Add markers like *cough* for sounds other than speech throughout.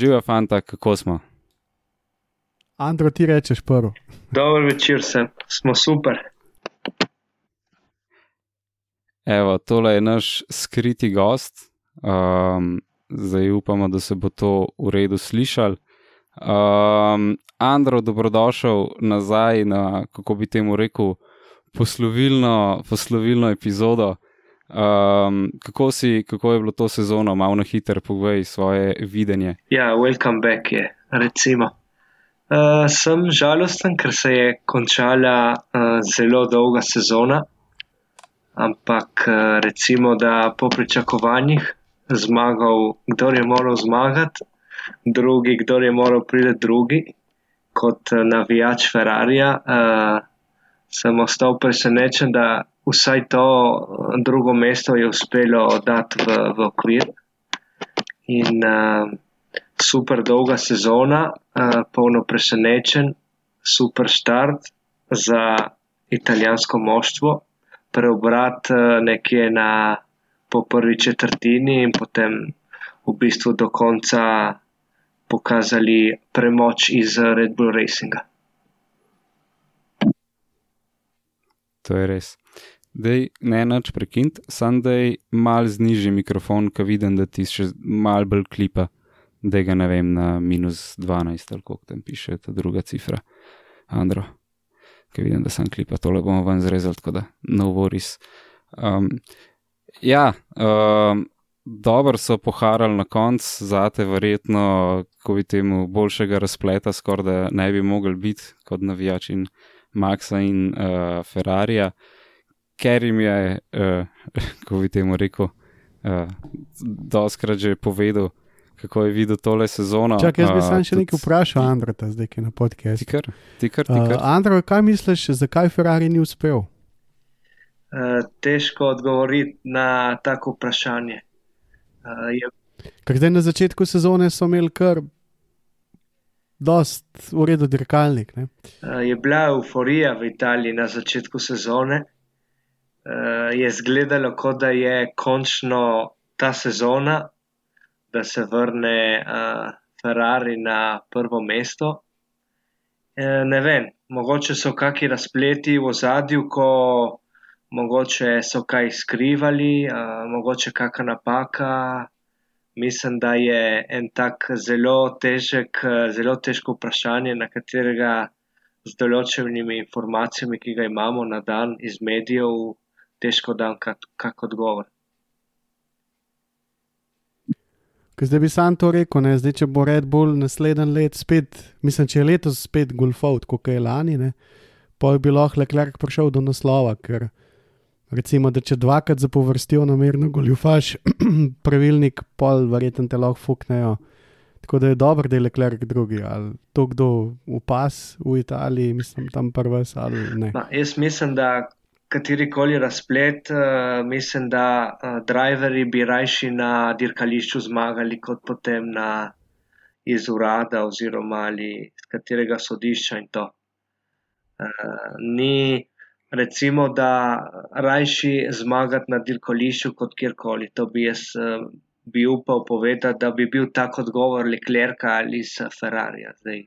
Živa, fanta, kako smo? Andro, ti rečeš prvo. Dober večer, sem. smo super. Evo, tole je naš skriti gost. Um, zdaj upamo, da se bo to v redu slišal. Um, Andro, dobrodošel nazaj na, kako bi temu rekel, poslovilno, poslovilno epizodo. Um, kako, si, kako je bilo to sezono, malo na hiter, povej svoje videnje. Ja, welcome back je, recimo. Uh, sem žalosten, ker se je končala uh, zelo dolga sezona, ampak uh, recimo, da po pričakovanjih zmagal, kdo je moral zmagati, drugi, kdo je moral priti drugi, kot uh, navijač Ferrarija, uh, sem ostal presenečen, da vsaj to drugo mesto je uspelo dati v, v okvir. In uh, super dolga sezona, uh, polno presenečen, super start za italijansko moštvo, preobrat uh, nekje na po prvi četrtini in potem v bistvu do konca pokazali premoč iz Red Bull Racinga. To je res. Dej, ne nač prekind, sam da je mal znižji mikrofon, ki vidim, da ti še mal bolj klipa, da ga ne vem na minus 12 ali koliko tam piše ta druga cifra. Andro, ki vidim, da sem klipa, tole bomo ven zrezali, tako da no worries. Um, ja, um, dobro so poharali na konc, zate verjetno, ko bi temu boljšega razpleta skoraj da ne bi mogli biti kot navijač in Maxa in uh, Ferrarija ker jim je, *laughs* uh, ko bi temu rekel, uh, doskrat že povedal, kako je videl tole sezono. Čak, jaz bi sam še nekaj vprašal, Andro, zdaj ki je na podkastu. Tikar, tikar, tikar. Uh, Andro, kaj misliš, zakaj Ferrari ni uspel? Uh, težko odgovoriti na tako vprašanje. Uh, je... Ker zdaj na začetku sezone so imeli kar dost v redu dirkalnik. Uh, je bila euforija v Italiji na začetku sezone, uh, je izgledalo, kot da je končno ta sezona, da se vrne uh, Ferrari na prvo mesto. Uh, ne vem, mogoče so kakšni razpleti v zadju, ko mogoče so kaj skrivali, uh, mogoče kakšna napaka. Mislim, da je en tak zelo težek, zelo težko vprašanje, na katerega z določenimi informacijami, ki ga imamo na dan iz medijev, težko dam kak, kak odgovor. Zdaj bi sam to rekel, ne? zdaj če bo Red Bull naslednji let spet, mislim, če je letos spet golfov, kot je lani, ne? pa bi lahko Leclerc prišel do naslova, ker recimo, da če dvakrat zapovrstijo namerno goljufaš, *clears throat* pravilnik pol, verjetno te lahko fuknejo. Tako da je dobro, da je Leclerc drugi, ali to kdo upas v Italiji, mislim, tam prvas ali ne. Ma, jaz mislim, da katerikoli razplet, uh, mislim, da uh, driverji bi rajši na dirkališču zmagali, kot potem na iz urada oziroma ali z katerega sodišča in to. Uh, ni recimo, da rajši zmagati na dirkališču kot kjerkoli. To bi jaz uh, bi upal povedati, da bi bil tak odgovor Leclerca ali Ferrarija. Zdaj,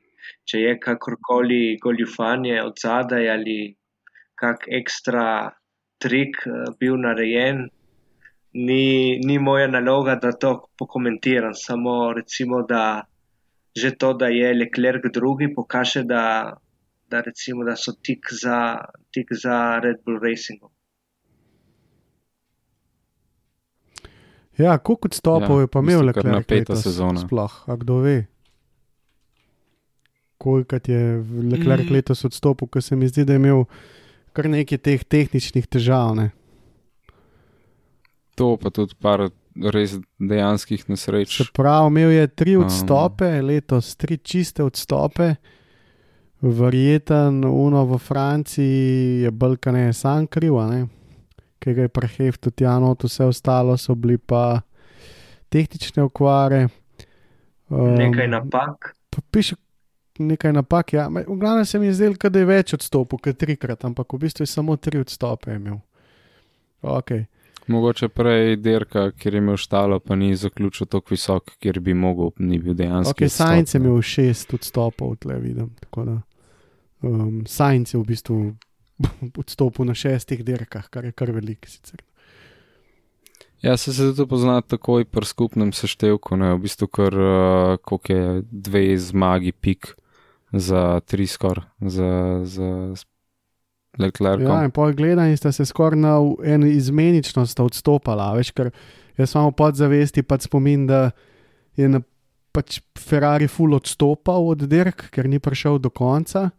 če je kakorkoli goljufanje od zadaj ali kak ekstra trik bil narejen, ni, ni moja naloga, da to pokomentiram. Samo recimo, da že to, da je Leclerc drugi, pokaže, da, da, recimo, da so tik za, tik za Red Bull Racingom. Ja, koliko stopov ja, je pa imel Leclerc? Napeta sezona. Sploh, a kdo ve? Koliko je Leclerc mm. letos odstopil, ker se mi zdi, da je imel kar nekaj teh tehničnih težav. Ne. To pa tudi par res dejanskih nesreč. Se pravi, imel je tri odstope, um. letos tri čiste odstope. Verjeten, uno v Franciji je Balkane sam kriv, ki ga je prehef tudi Jano, vse ostalo so bili pa tehnične okvare. Um, nekaj napak. Piše nekaj napak, ja. V glavnem se mi je zdelo, da je več odstopov, kot trikrat, ampak v bistvu je samo tri odstope imel. Okay. Mogoče prej dirka, kjer je imel štalo, pa ni zaključil tako visok, kjer bi mogel, ni bil dejansko. Okay, Sajnc je imel šest odstopov, tle vidim. Um, Sajnc je v bistvu *laughs* odstopil na šestih dirkah, kar je kar velik sicer. Ja, se se to pozna takoj pri skupnem seštevku, ne? v bistvu kar uh, je dve zmagi pik za tri skor, za, za Leclerc. Ja, in po gledanju sta se skoraj na eno izmeničnost odstopala, veš, ker jaz samo podzavesti pač spomin, da je na, pač Ferrari full odstopal od dirk, ker ni prišel do konca.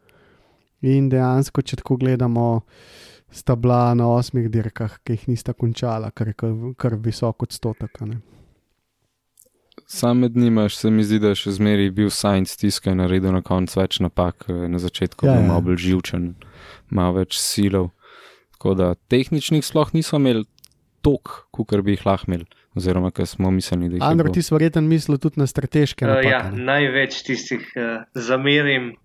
In dejansko, če tako gledamo, sta bila na osmih dirkah, ki jih nista končala, kar je kar, visok odstotek. Sam med njima se mi zdi, da je še zmeraj bil Science tiskaj naredil na koncu več napak, eh, na začetku ja, je bil ja. malo bolj živčen malo več silov. Tako da tehničnih sploh niso imeli tok, kot bi jih lahko imeli, oziroma kar smo mislili, da jih imamo. Andrej, ti si verjeten mislil tudi na strateške napake? Uh, ja, največ tistih uh, zamerim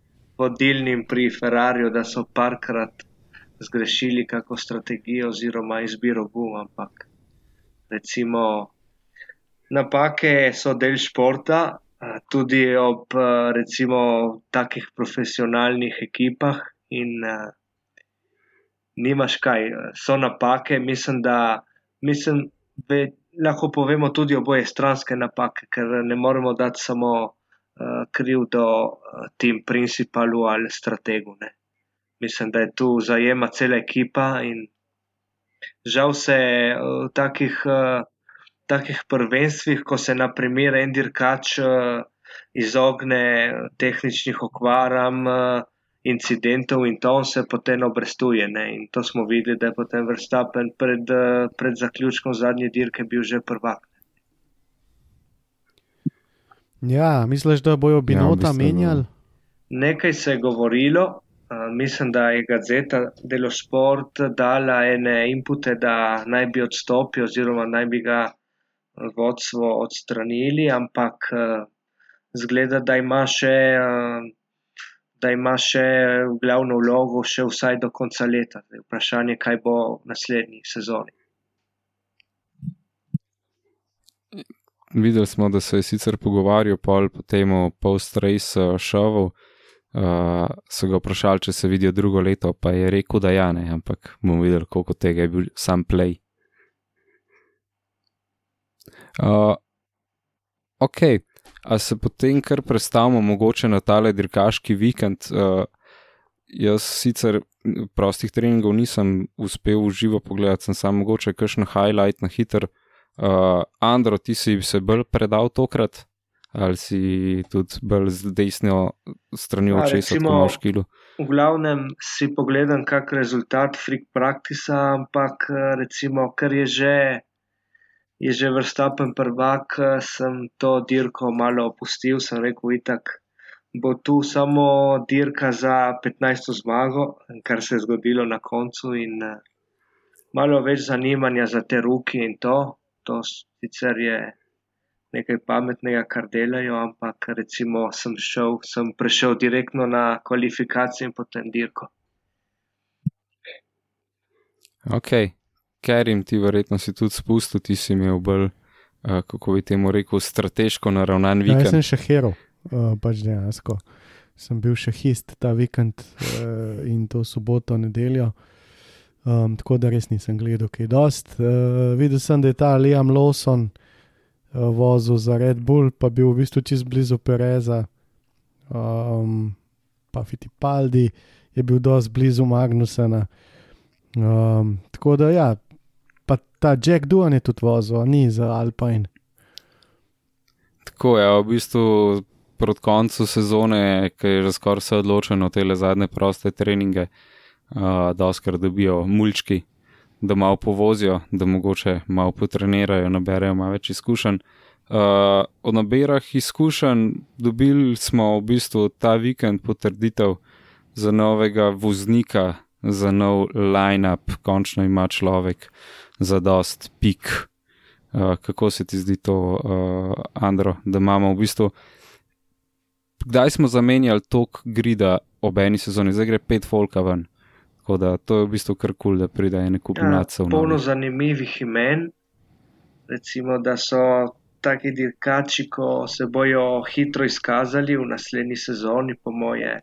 vodilnim pri Ferrariju, da so parkrat zgrešili kako strategijo oziroma izbiro gum, ampak recimo napake so del športa. Tudi ob recimo takih profesionalnih ekipah, in nimaš kaj, so napake. Mislim, da mislim, ve, lahko povemo tudi oboje stranske napake, ker ne moremo dati samo kriv do uh, tem principalu ali strategu. Ne. Mislim, da je tu zajema cela ekipa in žal se v takih, uh, takih prvenstvih, ko se naprimer en dirkač uh, izogne tehničnih okvaram, uh, incidentov in to se potem obrestuje. Ne? In to smo videli, da je potem Verstappen pred, pred zaključkom zadnje dirke bil že prvak. Ja, misliš, da bojo binota ja, menjali? Nekaj se je govorilo. Uh, mislim, da je Gazeta delo šport dala ene inpute, da naj bi odstopil oziroma naj bi ga vodstvo odstranili, ampak uh, zgleda, da ima še uh, da ima še glavno vlogo, še vsaj do konca leta. Vprašanje, kaj bo v naslednji sezoni. Videli smo, da se je sicer pogovarjal pol po tem post-race šovu. Uh, so ga vprašali, če se vidijo drugo leto, pa je rekel, da ja, ne, ampak bomo videli, koliko tega je bil sam play. Uh, ok, A se potem kar predstavimo, mogoče na tale dirkaški vikend. Uh, jaz sicer prostih treningov nisem uspel v živo pogledati, sem samo mogoče kakšen highlight na hiter. Uh, Andro, ti si se bolj predal tokrat, ali si tudi bolj z desno stranjo očesa na škilu? V glavnem si pogledam, kak rezultat freak praktisa, ampak recimo, ker je že je že vrstapen prvak, sem to dirko malo opustil, sem rekel, itak bo tu samo dirka za 15. zmago, kar se je zgodilo na koncu in malo več zanimanja za te ruke in to. To sicer je nekaj pametnega, kar delajo, ampak recimo sem šel, sem prešel direktno na kvalifikacije in potem dirko. Ok, ker jim ti verjetno si tudi spustil, ti si imel bolj, uh, kako bi temu rekel, strateško naravnan vikend. Ja, jaz sem še hero, uh, pač dejansko. Sem bil še hist ta vikend uh, in to soboto, nedeljo. Um, tako da res nisem gledal, kaj je dost. Uh, videl sem, da je ta Liam Lawson uh, vozil za Red Bull, pa bil v bistvu čist blizu Pereza, um, pa Fittipaldi je bil dost blizu Magnusena. Um, tako da ja, ta Jack Duan je tudi vozil, ni za Alpine. Tako je, ja, v bistvu proti koncu sezone, ki je že skoraj vse odločeno, te zadnje proste treninge, uh, doskrat dobijo mulčki, da malo povozijo, da mogoče malo potrenirajo, naberejo malo več izkušenj. Uh, o naberah izkušenj dobili smo v bistvu ta vikend potrditev za novega voznika, za nov line-up, končno ima človek za dost pik. Uh, kako se ti zdi to, uh, Andro, da imamo v bistvu. Kdaj smo zamenjali tok grida ob eni sezoni, zdaj gre pet folka ven. Tako da to je v bistvu kar kul, cool, da pride ene kombinacije. Ja, polno zanimivih imen, recimo, da so taki dirkači, ko se bojo hitro izkazali v naslednji sezoni, po moje.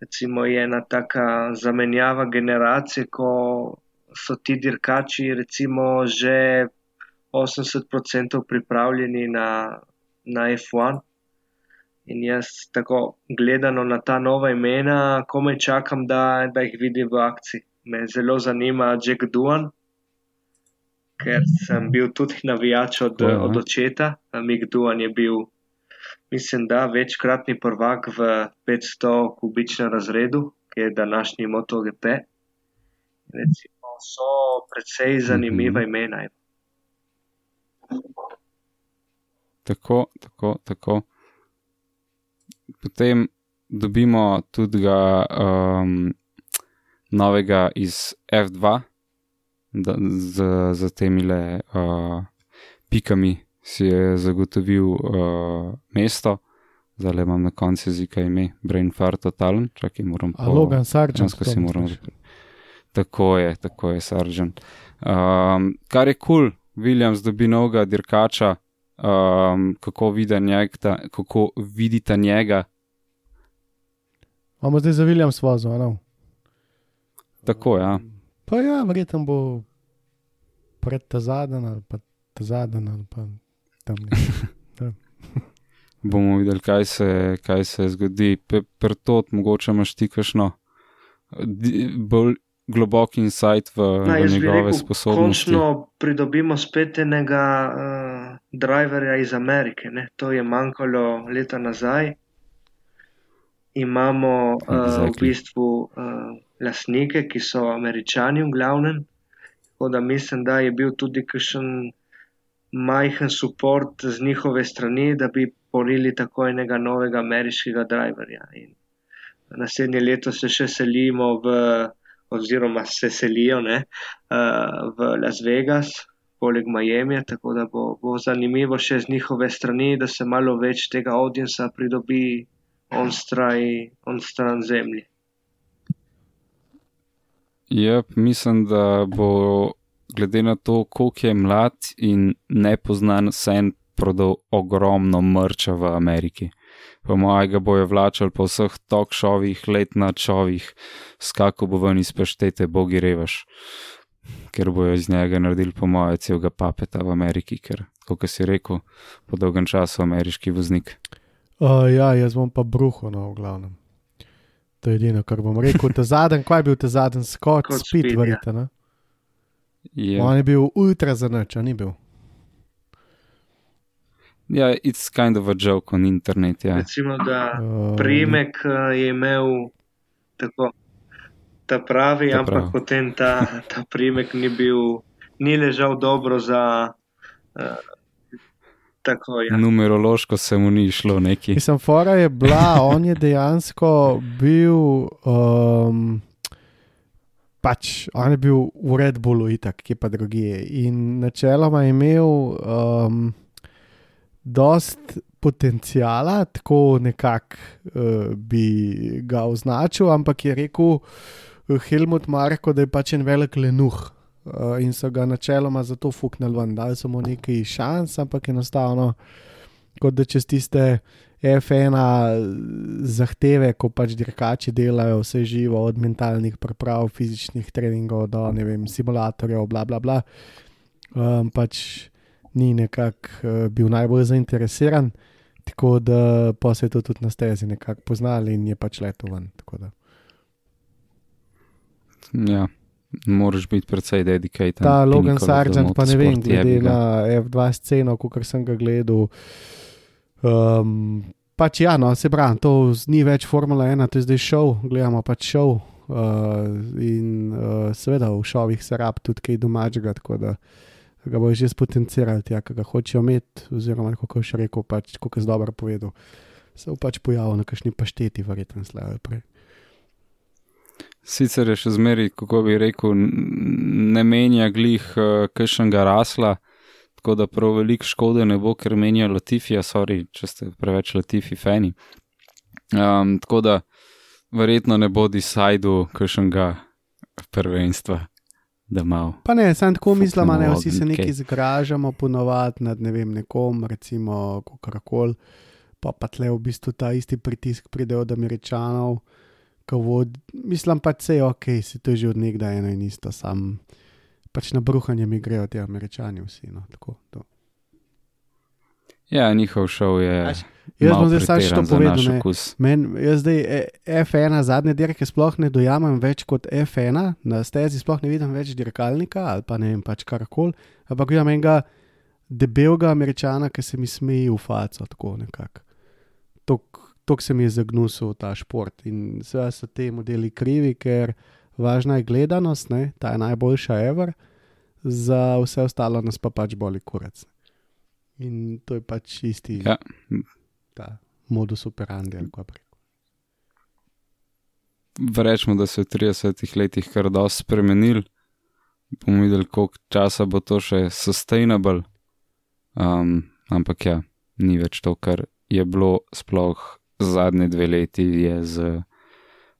Recimo je ena taka zamenjava generacije, ko so ti dirkači recimo že 80% pripravljeni na, na F1. In jaz tako gledano na ta nova imena, komaj čakam, da, da jih vidim v akciji. Me zelo zanima Jack Duan, ker sem bil tudi navijač od, Tako, od očeta. Mick Duan je bil, mislim, da večkratni prvak v 500 kubičnem razredu, ki je današnji MotoGP. Recimo, so precej zanimiva Mhm. imena. Tako, tako, tako. Potem dobimo tudi ga, um, novega iz F2, da, z, z temi le uh, pikami si je zagotovil uh, mesto, zdaj imam na koncu jezika ime, Brain Fart Totalen, čakaj moram A Logan Sargent. Dejansko si moram misliš? Tako je, tako je, Sargent. Um, kar je kul, cool, Williams dobi novega dirkača, um, kako, njega, kako vidita njega. Imamo zdaj za Williams vozo, a ne? Tako, ja. Pa ja, verjetno bo pred ta zadnji ali pa ta zadnji ali pa tam nekje. *laughs* Bomo videli, kaj se, kaj se zgodi. Prtot, mogoče imaš ti kakšno bolj globok insight v, No, v njegove rekel, sposobnosti. končno pridobimo spet enega uh, driverja iz Amerike. Ne? To je manjkalo leta nazaj. Imamo uh, v Exactly. bistvu uh, lasnike, ki so američani v glavnem. Tako da mislim, da je bil tudi kakšen majhen support z njihove strani, da bi porili tako enega novega ameriškega driverja. In naslednje leto se še selimo v, oziroma se selijo ne, uh, v Las Vegas, poleg Miami, tako da bo, bo zanimivo še z njihove strani, da se malo več tega audienca pridobi on, straj, on stran zemlji. Yep, mislim, da bo glede na to, koliko je mlad in nepoznan, sen prodal ogromno mrča v Ameriki. Po mojem, ga bojo vlačali po vseh talk šovih, let na šovih, skako bo ven iz peštete, bogi revaš. Ker bojo iz njega naredili, po mojem, celega papeta v Ameriki, ker, kot si rekel, po dolgem času ameriški voznik. Uh, ja, jaz bom pa bruho, no, v glavnem. To je edino, kar bom rekel. Ta zadnji, kaj je bil ta zadnji Scott spet, ja. verjete. Je, On je bil ultra zanač, a ni bil. Ja, it's kind of a joke on internet, ja. Recimo, da Uh, primek uh, je imel tako, ta pravi, Ta ampak pravi. potem ta, ta primek ni bil, ni ležal dobro za. Uh, tako. Ja. Numerološko se mu ni šlo neki. Mislim, fora je bila, on je dejansko bil. Um, Pač, on je bil v Red Bullu, itak, ki pa drugje. In načeloma je imel um, dost potencijala, tako nekako uh, bi ga označil, ampak je rekel uh, Helmut Marko, da je pač en velik lenuh. Uh, in so ga načeloma zato fuknili ven, dali so mu nekaj šans, ampak enostavno, kot da čez tiste F1 zahteve, ko pač dirkači delajo vse živo, od mentalnih priprav, fizičnih treningov do vem, simulatorjev, bla bla bla. Um, pač ni nekako uh, bil najbolj zainteresiran, tako da pa se je to tudi na stezi nekako poznali in je pač letel ven. Ja, moraš biti precej dedicated. Ta Logan Sargent, pa ne vem, glede na F2 sceno, kot sem ga gledal. Um, pač ja, no, se pravi, to ni več Formula 1, to je zdaj šov, gledamo pač šov. Uh, in uh, seveda v šovih se rab tudi kaj domačega, tako da ga bojo že spotencirali, tja, ga hočejo imeti, oziroma kako še rekel, pač, kako je dobro povedal, se bo pač pojavil na kakšni pašteti, verjetno ali prej. Sicer je še zmeri, kako bi rekel, ne menja glih uh, kakšnega rasla, tako da prav veliko škode ne bo, ker menja Latifija, sorry, če ste preveč Latifi fani. Um, tako da verjetno ne bo decajdu kakšnega prvenstva, da mal. Pa ne, sem tako mislim, ne, vsi se ogenj, neki kaj. zgražamo ponovadi nad ne vem, nekom, recimo kakorkoli, pa pa tle v bistvu ta isti pritisk pride od američanov. ko Vod, mislim pa, da je ok, si to je že od nekdaj eno in isto, sam pač na bruhanje mi grejo ti američani vsi. No, tako, to. Ja, njihov šov je. Aš, Jaz bom zdaj samo še to povedal. Men, jaz zdaj e- F1 zadnje dirke sploh ne dojamem več kot F1, na stezi sploh ne vidim več dirkalnika ali pa ne vem pač karkoli, ampak vidim enega debelega američana, ki se mi smeji v faco, tako nekako. Tok se mi je zagnusil ta šport in seveda so te modeli krivi, ker važna je gledanost, ne? ta je najboljša ever, za vse ostalo nas pa pač boli kurac. In to je pač isti Ja. Ta modus operandi ali kako rekel. Rečemo, da se je v 30 letih kar dosti spremenil. Bomo videli, koliko časa bo to še sustainable. Um, ampak ja, ni več to, kar je bilo sploh zadnje dve leti, je z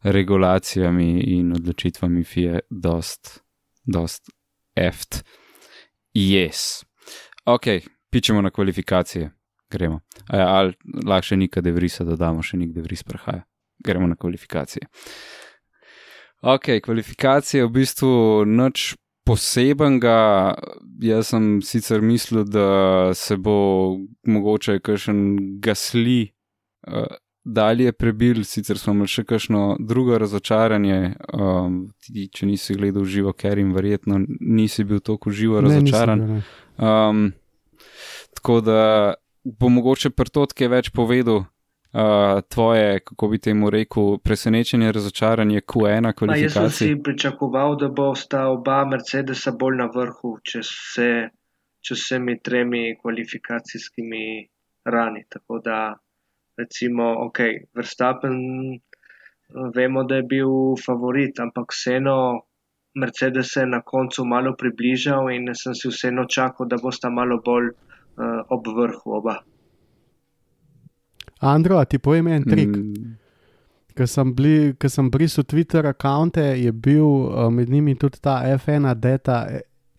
regulacijami in odločitvami FIE dost, dost eft. Yes. Ok, pičemo na kvalifikacije. Gremo. Ja, ali lahko še nekaj devrisa dodamo, še nekaj devris prehaja. Gremo na kvalifikacije. Ok, kvalifikacije v bistvu nič posebenega. Jaz sem sicer mislil, da se bo mogoče kakšen gasli uh, dalje prebil, sicer smo imeli še kakšno drugo razočaranje. Um, ti, če nisi gledal živo, ker jim verjetno nisi bil tako živo Ne, nisem razočaran. ne. Um, tako da bo mogoče prtot kaj več povedal. Uh, tvoje, kako bi temu rekel, presenečenje, razočaranje Q1 Ma, jaz sem si pričakoval, da bo sta oba Mercedesa bolj na vrhu, če se, če vsemi tremi kvalifikacijskimi rani. Tako da, recimo, ok, Verstappen, eh, vemo, da je bil favorit, ampak vseeno Mercedes se je na koncu malo približal in sem si vseeno čakal, da bosta malo bolj uh, ob vrhu oba. Andro, a ti povem en trik. Mm, Ker sem, bili- ko sem brisal Twitter račune, je bil uh, med njimi tudi ta F1 data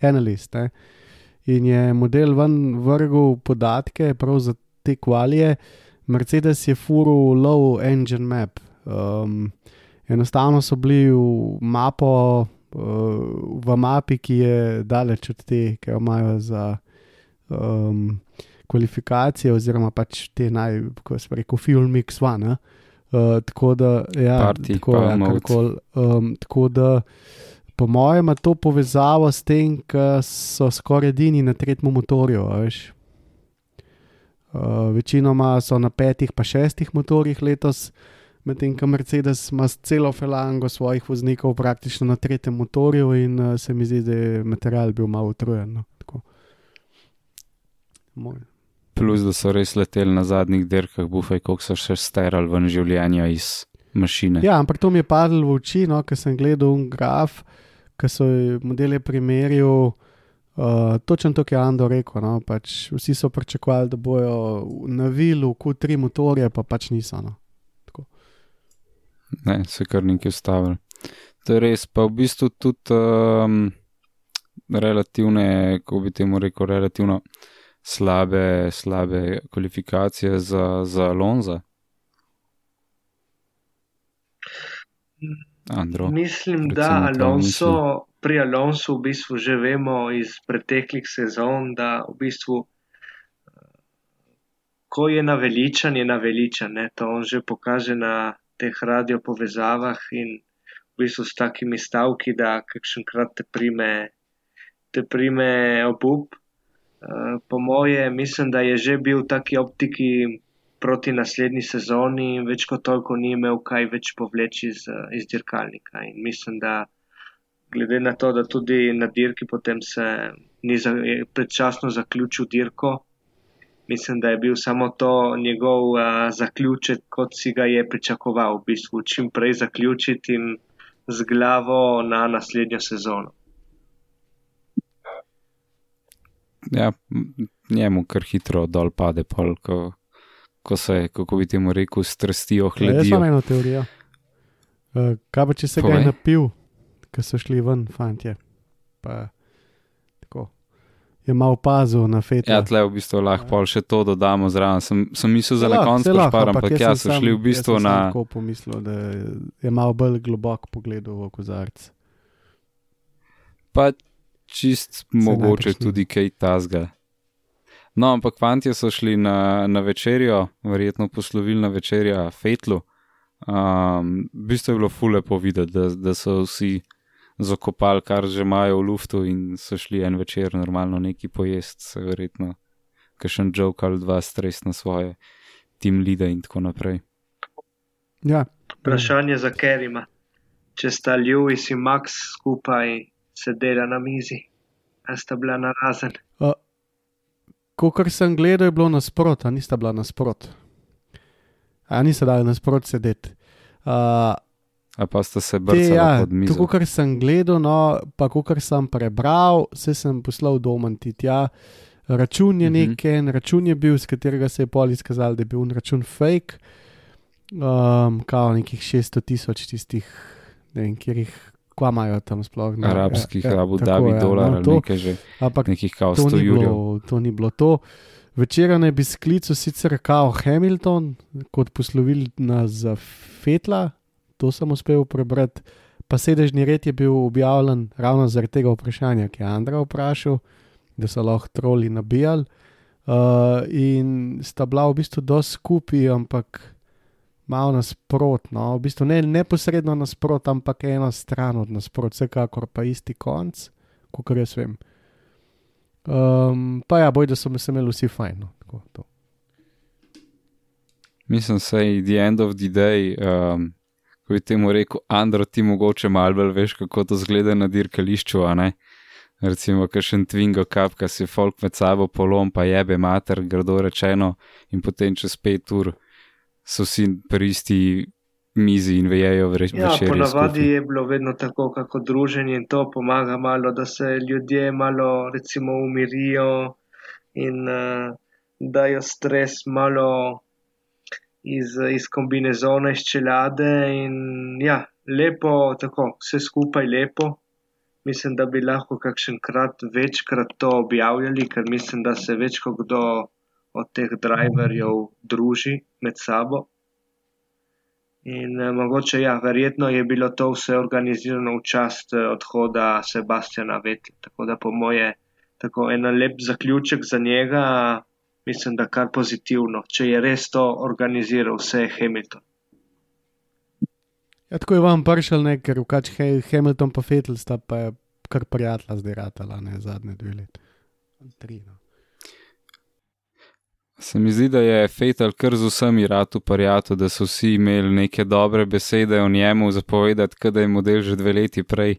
analyst. Ne? In je model ven vrgel podatke prav za te kvalije. Mercedes je furil low engine map. Um, enostavno so bili v mapo, uh, v mapi, ki je daleč od te, ki jo imajo za um, kvalifikacije, oziroma pač te naj, kako se reče, film X1. Uh, tako da, ja, Party, tako, ja, mode. karkoli, um, tako da, po mojem, ima to povezavo s tem, da so skoraj edini na tretjem motorju. a veš. Uh, večinoma so na petih, pa šestih motorjih letos, medtem ko Mercedes ima celo felango svojih voznikov praktično na tretjem motorju, in uh, se mi zdi, da je material bil malo utrujen. No. Moj. plus, da so res leteli na zadnjih dirkah, bufaj, koliko so še sterali ven življenja iz mašine. Ja, ampak to mi je padlo v oči, no, ker sem gledal un graf, ki so modele primerjal. Uh, točno to, kar je Ando rekel. No, pač vsi so pričakovali, da bojo navili v Q3 motorje, pa pač niso. No. Ne, se kar nekaj ustavili. To je res, pa v bistvu tudi um, relativne, kako bi temu rekel, relativno slabe, slabe kvalifikacije za, za Alonza. Andro. Mislim, da Alonso, misli. pri Alonsu v bistvu že vemo iz preteklih sezon, da v bistvu, eh, ko je naveličan, je naveličan. Ne? To on že pokaže na teh radio povezavah in v bistvu s takimi stavki, da kakšenkrat te prime, te prime obup. Eh, Po moje, mislim, da je že bil v taki optiki proti naslednji sezoni in več kot toliko ni imel kaj več povleči iz, iz dirkalnika. In mislim, da glede na to, da tudi na dirki potem se ni za, predčasno zaključil dirko, mislim, da je bil samo to njegov uh, zaključek, kot si ga je pričakoval, v bistvu čim prej zaključiti in z glavo na naslednjo sezono. Ja, njemu kar hitro dol pade, pol, ko, ko se, kako bi temu rekel, strasti ohladijo. Ja, jaz imam eno teorijo. Uh, kaj pa če se Povej. ga je napil, ko so šli ven, fantje? Pa, tako, je malo opazil na fetu. Ja, tle v bistvu lahko ja. pol še to dodamo zraven. Sem, sem mislil za na koncu, šparam, ampak ja, so šli v bistvu jaz na. Tako pomislil, da je malo bolj globok pogled v kozarc. Pa čist mogoče tudi kaj tasga. No, ampak fanti so šli na, na večerjo, verjetno poslovilna večerja Fetlu. Um, v bistvu je bilo fule povedati, da, da so vsi zakopali, kar že imajo v luftu in so šli en večer normalno neki pojest, se verjetno, kakšen joke ali dva stres na svoje tim lide in tako naprej. Ja. Vprašanje za Kerima. Če sta Lewis in Max skupaj sedela na mizi, ali sta bila na razen? Uh, Ko kar sem gledal, je bilo nasprot, a nista bila nasprot. A nista dala nasprot sedeti. Uh, a pa ste se brali ja, pod mizo. Tako, kar sem gledal, no, pa kar sem prebral, se sem poslal doma ti tja. Račun je uh mhm. -huh. nekaj, račun je bil, z katerega se je pol izkazal, da je bil račun fake. Um, kao nekih 600 tisoč tistih, ne vem, kjer jih kva imajo tam sploh. Ne, Arabskih, ja, Abu Dhabi, ja, dolar, no, to, nekaj že. Ampak nekih kao 100 jurjev. To ni bilo to. Večera naj bi sklical sicer kao Hamilton, kot poslovil nas za Fetla, to sem uspel prebrati. Pa sedežni red je bil objavljen ravno zaradi tega vprašanja, ki je Andra vprašal, da so lahko troli nabijali. Uh, in sta bila v bistvu dosti skupaj, ampak malo nasprotno, v bistvu ne neposredno nasprotno, ampak ena stran od nasprotno, vsekakor pa isti konc, kot jaz vem. Um, pa ja, boj, da so se imeli vsi fajn. No, tako, Mislim, da je the end of the day, um, ko bi temu rekel, Andro, ti mogoče malo bolj veš, kako to zgleda na dirkališču. Recimo, kakšen twingo kap, ki si folk med sabo polom, pa jebe mater, grdo rečeno, in potem čez pet ur so vsi pri isti mizi in vejejo vreč. Ja, ponavadi je bilo vedno tako, kako druženje in to pomaga malo, da se ljudje malo recimo umirijo in uh, dajo stres malo iz, iz kombinezona, iz čelade in ja, lepo, tako, vse skupaj lepo. Mislim, da bi lahko kakšen krat večkrat to objavljali, ker mislim, da se več kot kdo od teh driverjev druži med sabo. In eh, mogoče, ja, verjetno je bilo to vse organizirano v čast eh, odhoda Sebastiana Vetla. Tako da, po moje, tako en lep zaključek za njega, mislim, da kar pozitivno, če je res to organiziral vse Hamilton. Ja, tako je vam prišel nek, ker vkač Hamilton pa Vettel sta pa kar prijatla zdaj ratala, ne zadnje dve leti. Tri, no. Se mi zdi, da je Fatal kar z vsemi ratu parjatu, da so vsi imeli neke dobre besede o njemu zapovedati, kada je model že dve leti prej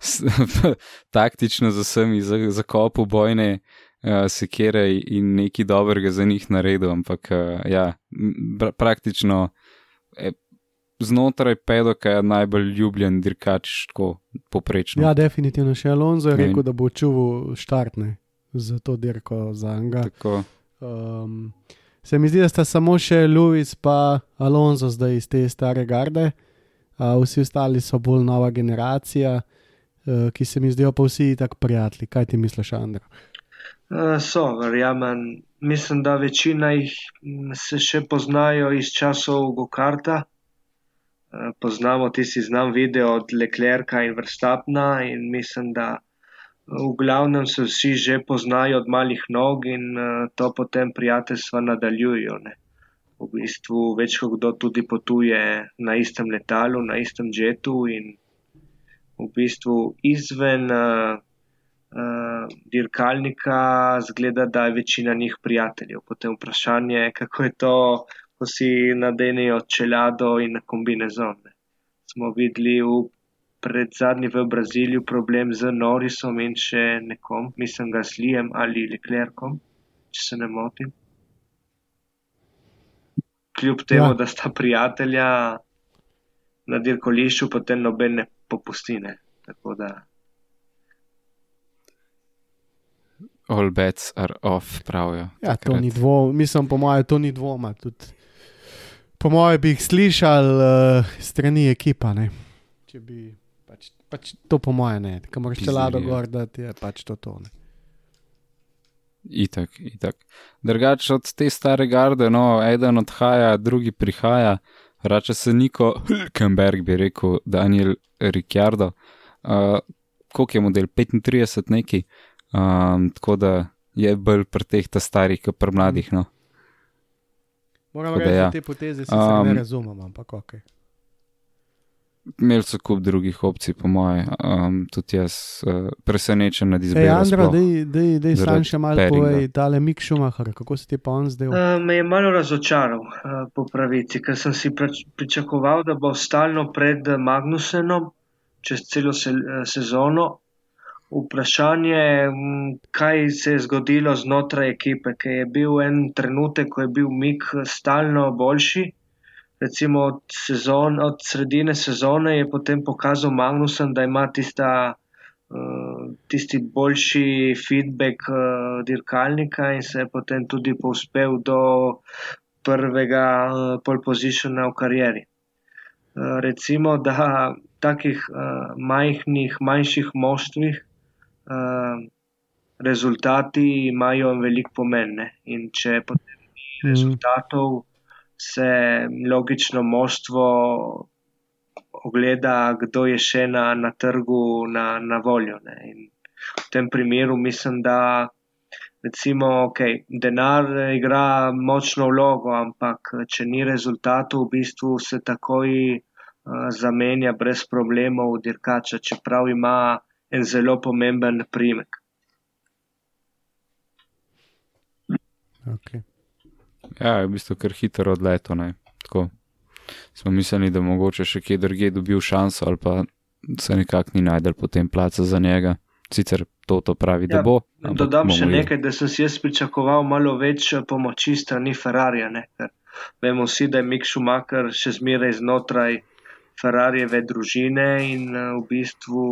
*laughs* taktično z vsemi zakopal bojne uh, sekere in nekaj dobrega za njih naredil, ampak uh, ja, praktično eh, znotraj pedoka je najbolj ljubljen dirkač, tako poprečno. Ja, definitivno še Alonso je rekel, da bo čuval štartne za to dirko za Anga. Tako. Um, se mi zdi, da sta samo še Louis in Alonso zdaj iz te stare garde, uh, vsi ostali so bolj nova generacija, uh, ki se mi zdijo pa vsi tako prijatelji. Kaj ti misliš, Andrej? Uh, so, verjamem. Mislim, da večina jih se še poznajo iz časov Gokarta. Uh, poznamo tisti znam video od Leclerca in Verstapna in mislim, da v glavnem se vsi že poznajo od malih nog in uh, to potem prijateljstva nadaljujejo. V bistvu več kot kdo tudi potuje na istem letalu, na istem jetu in v bistvu izven uh, uh, dirkalnika, zgleda, da je večina njih prijateljev. Potem vprašanje je, kako je to, ko si nadenijo čelado in kombinezon. Ne. Smo videli v pred zadnji v Braziliju problem z Norisom in še nekom, mislim ga s Lijem ali Leclercom, če se ne motim. Kljub temu, ja. da sta prijatelja na dirkališču, potem nobene popustine. Tako da. All bets are off, pravijo. Ja, to ni dvoma, mislim, po mojem, to ni dvoma. Tudi, po mojem, bi jih slišal uh, strani ekipa. Ne? Če bi pač, to, po mojem, ne, ki moraš čelado gor, da ti je pač to tone. Itak, itak. Drugače od te stare garde, no, eden odhaja, drugi prihaja, vrača se Niko Hülkenberg, bi rekel Daniel Ricciardo. Uh, koliko je model? 35 neki. Um, tako da je bolj pri teh ta starih, kot pri mladih. No. Moram reči, da ja. te poteze um, ne razumem, ampak ok. Imeli so kup drugih opcij, po moje, um, tudi jaz uh, presenečen nad izbirom. Ej, Andro, da je sam še malo povej, tale Mik Šumahar, kako se ti pa on zdaj? Uh, me je malo razočaral uh, po pravici, ker sem si pričakoval, da bo stalno pred Magnusenom čez celo se, sezono. Vprašanje je, kaj se je zgodilo znotraj ekipe, ker je bil en trenutek, ko je bil Mik stalno boljši recimo od, sezon, od sredine sezone je potem pokazal Magnusen, da ima tista, uh, tisti boljši feedback uh, dirkalnika in se je potem tudi povzpel do prvega uh, pole positiona v karieri. Uh, recimo, da takih uh, majhnih, manjših moštvih uh, rezultati imajo velik pomen. Ne? In če potem ni mm. rezultatov, se logično moštvo ogleda, kdo je še na, na trgu na, na voljo. V tem primeru mislim, da recimo, okay, denar igra močno vlogo, ampak če ni rezultatov, v bistvu se takoj uh, zamenja brez problemov dirkača, čeprav ima en zelo pomemben primek. Okay. Ja, je v bistvu kar hitro odleto. Smo mislili, da mogoče še kje drugje dobil šanso, ali pa se nekako ni najdel potem placa za njega. Sicer to, to pravi, ja, da bo. Dodam še nekaj, da sem si jaz pričakoval malo več eh, pomoči strani Ferrarija. Vemo vsi, da je Mik Schumacher še zmeraj znotraj Ferrarijeve družine in eh, v bistvu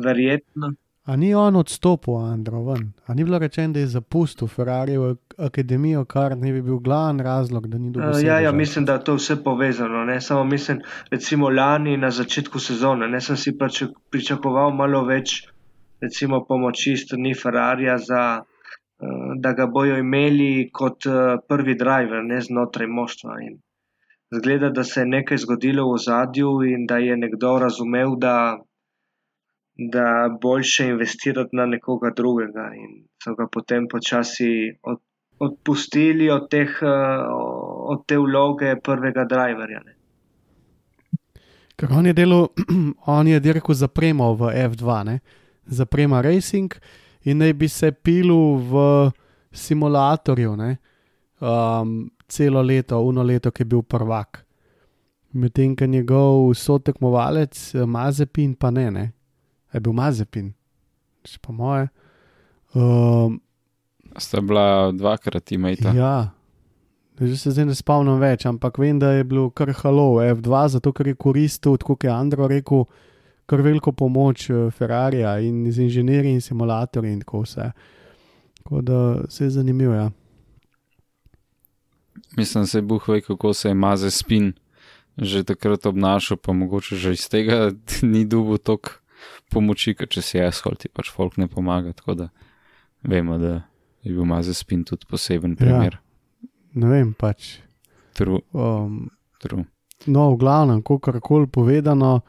verjetno. A ni on odstopil, Andro, ven? A ni bilo rečeno, da je zapustil Ferrarijevo akademijo, kar ne bi bil glavni razlog, da ni dobil vse? Uh, ja, ja, mislim, da je to vse povezano. Ne? Samo mislim, recimo lani na začetku sezone, ne sem si pač pričakoval malo več, recimo pomoči strani Ferrarija, za, uh, da ga bojo imeli kot uh, prvi driver, ne znotraj moštva. In zgleda, da se je nekaj zgodilo v zadju in da je nekdo razumel, da da boljše investirati na nekoga drugega, in so ga potem počasi od, odpustili od, teh, eh, od te vloge prvega driverja. Ne. Ker on je delal, *clears throat* on je dirko zapremal v F2, zaprema Racing in naj bi se pilil v simulatorju ne, um, celo leto, uno leto, ki je bil prvak. Medtem, ko njegov sotekmovalec, Mazepin, pa ne, ne, je bil Mazepin, še pa moje. Um, Sta bila dvakrat imeta. Ja, že se zdaj ne spomnim več, ampak vem, da je bil kar halo F2, zato ker je koristil, kot je Andro rekel, kar veliko pomoč eh, Ferrarija in z inženirji in simulatorji in tako vse. Tako da se je zanimivo. Ja. Mislim, se je buh ve, kako se je Mazepin že takrat obnašal, pa mogoče že iz tega *laughs* ni dugo tok pomoči, ker če si asfalt, ti pač folk ne pomaga. Tako da vemo, da je bil Mazes spin tudi poseben ja. primer. Ja, ne vem pač. True. Um, True. No, v glavnem, kako koli povedano,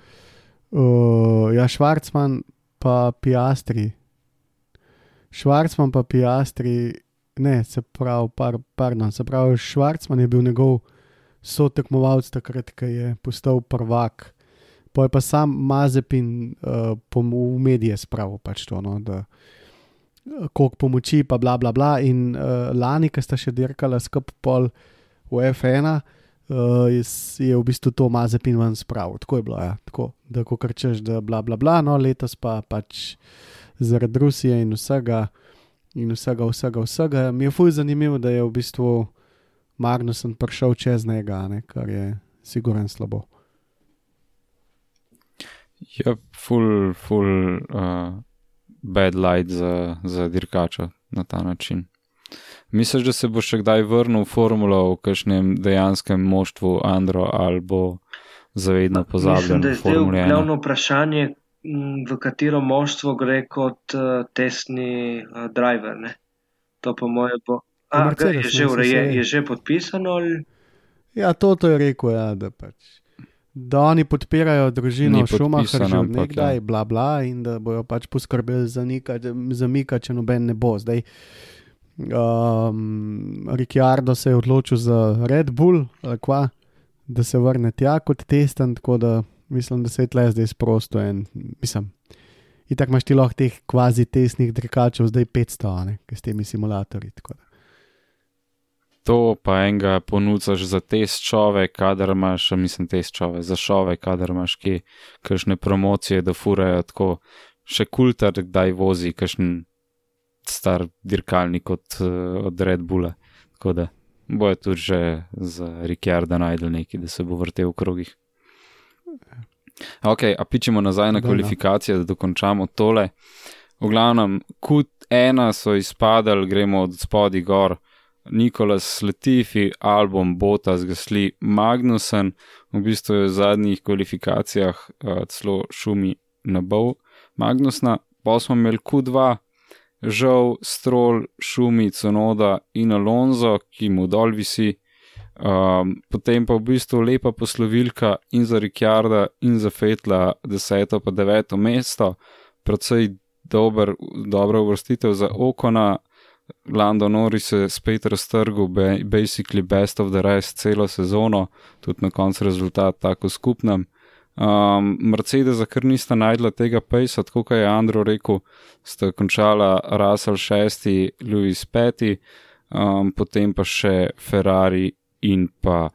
uh, ja, Švarcman pa Piastri. Švarcman pa Piastri, ne, se pravi, par, pardon, se pravi, Švarcman je bil njegov sotekmovalec takrat, ko je postal prvak Pa je pa sam Mazepin uh, v medije spravil pač to, no, da koliko pomoči, pa bla bla bla. In uh, lani, ki sta še dirkala skupaj pol v F1, uh, je v bistvu to Mazepin ven spravil. Tako je bilo, ja, tako, da ko krčeš, da bla bla bla, no letos pa pač zaradi Rusije in vsega. In vsega, vsega, vsega. Mi je fuj zanimivo, da je v bistvu Magnusen prišel čez njega, ne, kar je sigurno slabo. Ja, full, full uh, bad light za, za dirkača na ta način. Misliš, da se bo še kdaj vrnil v formulo v kakšnem dejanskem moštvu Andro ali bo zavedno pozabljen? Mislim, da je zdaj glavno vprašanje, v katero moštvo gre kot uh, testni uh, driver. Ne? To pa moje bo. A, je, že, je, je že podpisano? Ali? Ja, to, to je rekel, ja, da pač da oni podpirajo družino Šumacher že nekdaj, ja. bla bla, in da bojo pač poskrbeli za mika, če noben ne bo. Zdaj, um, Ricciardo se je odločil za Red Bull, kva, da se vrne tja kot testen, tako da mislim, da se je tle zdaj sprosto in mislim. In tako imaš ti lahko teh kvazi tesnih drekačev, zdaj 500, ki s temi simulatorji. Tako to pa enega ponucaš za test človek, kadar imaš, mislim, test človek, za človek, kadar imaš ki, kakšne promocije, da furajo tako, še kultar, kdaj vozi, kakšen star dirkalnik od, od Red Bulla. Tako da boje tudi že za Ricciarda najdel neki, da se bo vrtel v krogih. Ok, a pičemo nazaj na kvalifikacije, da dokončamo tole. V glavnem, kut ena so izpadali, gremo od spodi gor. Nikolas Latifi, album Bota zgasli Magnusen, v bistvu je v zadnjih kvalifikacijah uh, celo šumi na bol Magnusna, pa smo imeli Q2, žal Stroll, šumi Conoda in Alonso, ki mu dol visi, um, potem pa v bistvu lepa poslovilka in za Ricciarda in za Fetla, deseto pa deveto mesto, predvsej dober, dobra uvrstitev za Okona. Lando Norris je spet raztrgal, basically best of the rest, celo sezono, tudi na koncu rezultat tako skupnem. Um, Mercedes, ker nista najdla tega pejsa, tako kot je Andro rekel, sta končala Russell 6, Lewis 5, um, potem pa še Ferrari in pa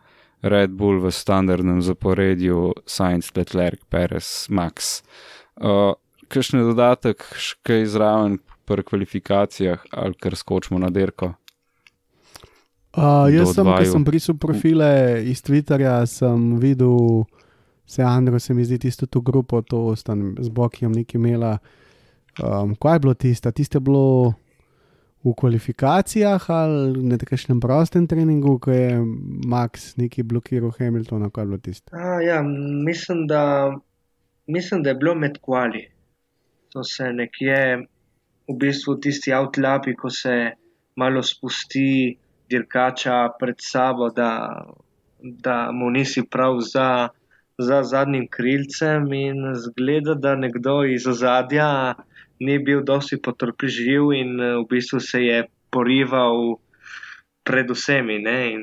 Red Bull v standardnem zaporedju, Sainz, Leclerc, Perez, Max. Uh, Kakšen dodatek, kaj zraven, pri kvalifikacijah ali kar skočimo na derko? Uh, jaz sem, ki sem brisal profile iz Twitterja, sem videl, se Andro, se mi zdi, tisto tu grupo, to stan z Bokijem neki imela. Um, kaj je bilo tisto? Tisto je bilo v kvalifikacijah ali na nekakšnem prostem treningu, ko je Max neki blokiral Hamiltona, kaj je bilo tisto? Ja, mislim, da, mislim, da je bilo med kvali. To se nekje v bistvu tisti outlapi, ko se malo spusti dirkača pred sabo, da, da mu nisi prav za, za zadnjim krilcem in zgleda, da nekdo iz ozadja ni bil dosti potrpežljiv in v bistvu se je porival pred vsemi. Ne? In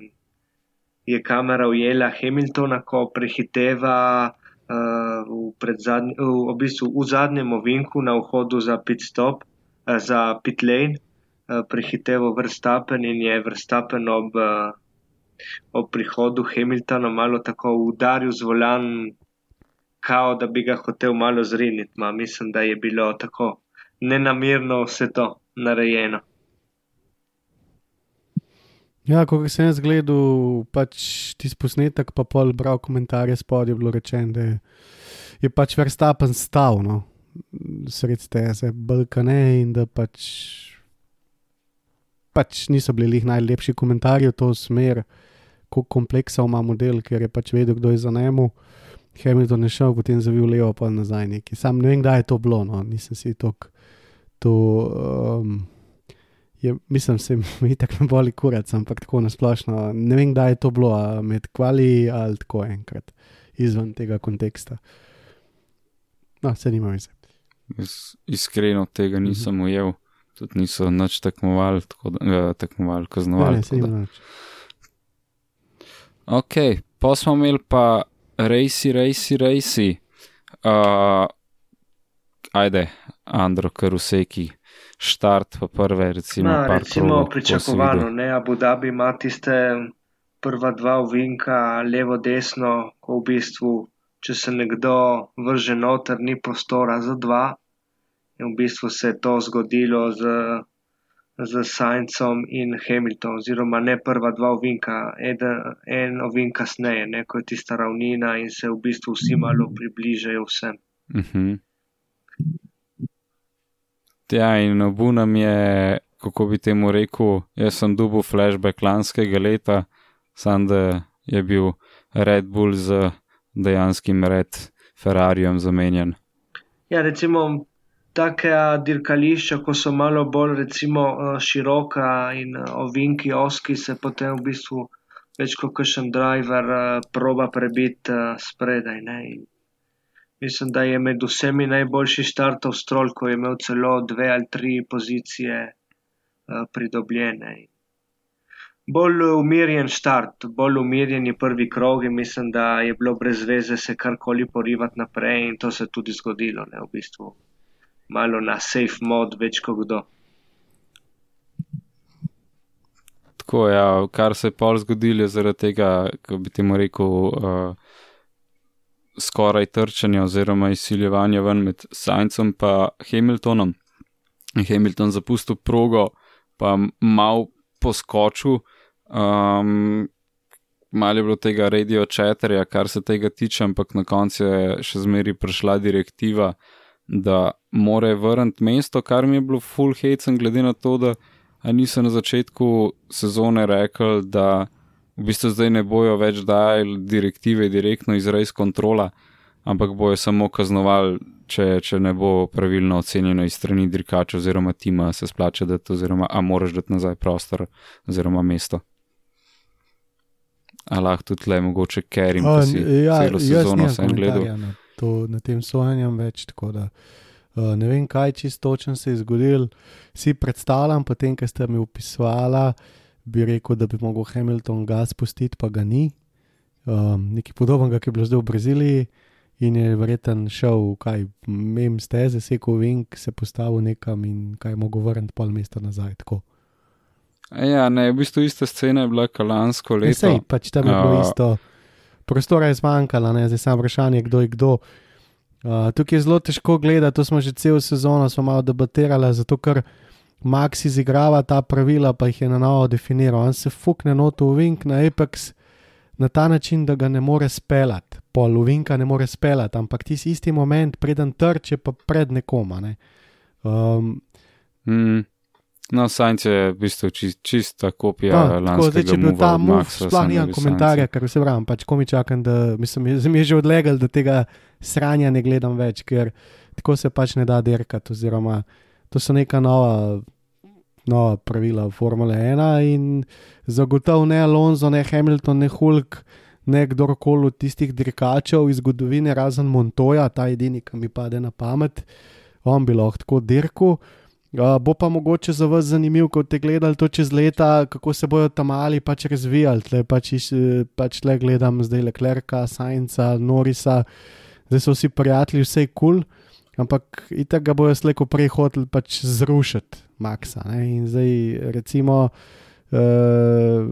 je kamera ujela Hamiltona, ko prehiteva. Uh, v, zadnj, v, v, bistvu v zadnjem ovinku na vhodu za pit stop, za pitlane, eh, prehiteval Vrstapen in je Vrstapen ob, eh, ob prihodu Hamiltona malo tako udaril z volan, kao da bi ga hotel malo zriniti. Ma, mislim, da je bilo tako nenamirno vse to narejeno. Ja, ko sem jaz gledal pač ti posnetek, pa pol bral komentarje spodaj, je bilo rečeno, da je, je pač Verstappen stal. No sred teze, Balkane in da pač, pač niso bili najlepši komentarji v to smer, kako kompleksa ima model, ker je pač vedel, kdo je za njemu. Hamilton je šel, potem zavil levo, pa nazaj neki. Sam ne vem, kdaj je to bilo, no, nisem si tok, to. Um, Je, mislim, se mi tako ne boli kurac, ampak tako nasplošno. Ne vem, kdaj je to bilo, med kvali ali tako enkrat, izven tega konteksta. No, se nima veze. Iskreno tega mhm. nisem ujel, tudi niso nič tekmovali, tako da ja, tekmovali, kaznovali. Ne, ne, ok, pa smo imeli pa rejsi, rejsi, rejsi. uh, ajde, Andro Karuseki, štart pa prve, recimo, Na, recimo krogov, si pričakovano, ne, Abu Dhabi ima tiste prva dva ovinka, levo, desno, ko v bistvu, če se nekdo vrže noter, ni prostora za dva. In v bistvu se je to zgodilo z, z Saincem in Hamiltonom, oziroma ne prva dva ovinka, eden, en ovink kasneje, ne, ko je tista ravnina in se v bistvu vsi malo približajo vsem. Uh -huh. Ja, in obunam je, kako bi temu rekel, jaz sem dubil flashback lanskega leta, sam da je bil Red Bull z dejanskim Red Ferrarijem zamenjan. Ja, recimo, take dirkališča, ko so malo bolj recimo, široka in ovinki oski, se potem v bistvu več kot kakšen driver proba prebiti spredaj. Ne? In mislim, da je med vsemi najboljši štartov strol, ko je imel celo dve ali tri pozicije pridobljene. Bolj umirjen štart, bolj umirjeni prvi krog in mislim, da je bilo brez veze se karkoli porivati naprej in to se je tudi zgodilo, ne, v bistvu. Malo na safe mod, več kot kdo. Tako, ja, kar se je pol zgodilo, je zaradi tega, kako bi temu rekel, uh, skoraj trčanja oziroma izsiljevanja ven med Saincem in Hamiltonom. Hamilton zapustil progo, pa mal poskočil. Um, Malo je bilo tega radio chatterja, kar se tega tiče, ampak na koncu je še zmeri prišla direktiva, da more vrniti mesto, kar mi je bilo full hate, glede na to, da niso na začetku sezone rekli, da v bistvu zdaj ne bojo več dajali direktive direktno iz race kontrola, ampak bojo samo kaznovali, če, če ne bo pravilno ocenjeno iz strani dirkača oziroma tima, se splača dati, oziroma a moraš dati nazaj prostor oziroma mesto. A lahko tudi le mogoče kerim, pa si ja, celo sezono sem gledal. Na, to, na tem sojenjem več, tako da uh, ne vem, kaj čisto točno se je zgodil. Si predstavljam, potem, ko ste mi opisovali, bi rekel, da bi mogel Hamilton gas spustiti, pa ga ni. Um, nekaj podobnega, ki je bilo zdaj v Braziliji. In je verjeten šel, kaj mem steze, sekal vink, se postavil nekam in kaj mogel vrniti pol mesta nazaj. Tako. Ja, ne, v bistvu ista scena je bila kalansko Ne, leto. Sej, pač tam je bilo A. isto. Prostora je zmanjkalo, ne, zdaj samo vprašanje, kdo je kdo. Uh, tukaj je zelo težko gledati, to smo že celo sezono malo debatirali, zato ker Max izigrava ta pravila, pa jih je na novo definiral. On se fukne noto v Vink na Apex na ta način, da ga ne more speljati, pol v Vinka ne more speljati, ampak tisti isti moment, preden trče, pa pred nekoma. Ne. Um, Mm. No, Sainz je v bistvu čist, čista kopija No, lanskega zdaj, če bi bil ta Maxa, sploh nimam komentarja, ker se pravim, pač ko mi čakam, da mislim, mi je že odlegal, da tega sranja ne gledam več, ker tako se pač ne da dirkati, oziroma to so neka nova, nova pravila Formule 1 in zagotovo ne Alonso, ne Hamilton, ne Hulk, ne kdorkoli od tistih dirkačev iz zgodovine, razen Montoya, ta edini, ki mi pade na pamet, on bi lahko tako dirkal. Uh, bo pa mogoče za vas zanimivo, ko ste gledali to čez leta, kako se bodo tam mali pač razvijali. Tle pač, eh, pač le gledam zdaj Leclerca, Sainca, Norisa, zdaj so vsi prijatelji, vse je kul, cool, ampak itak ga bojo slejko prej hoteli pač zrušiti, Maxa. Ne? In zdaj recimo. Uh,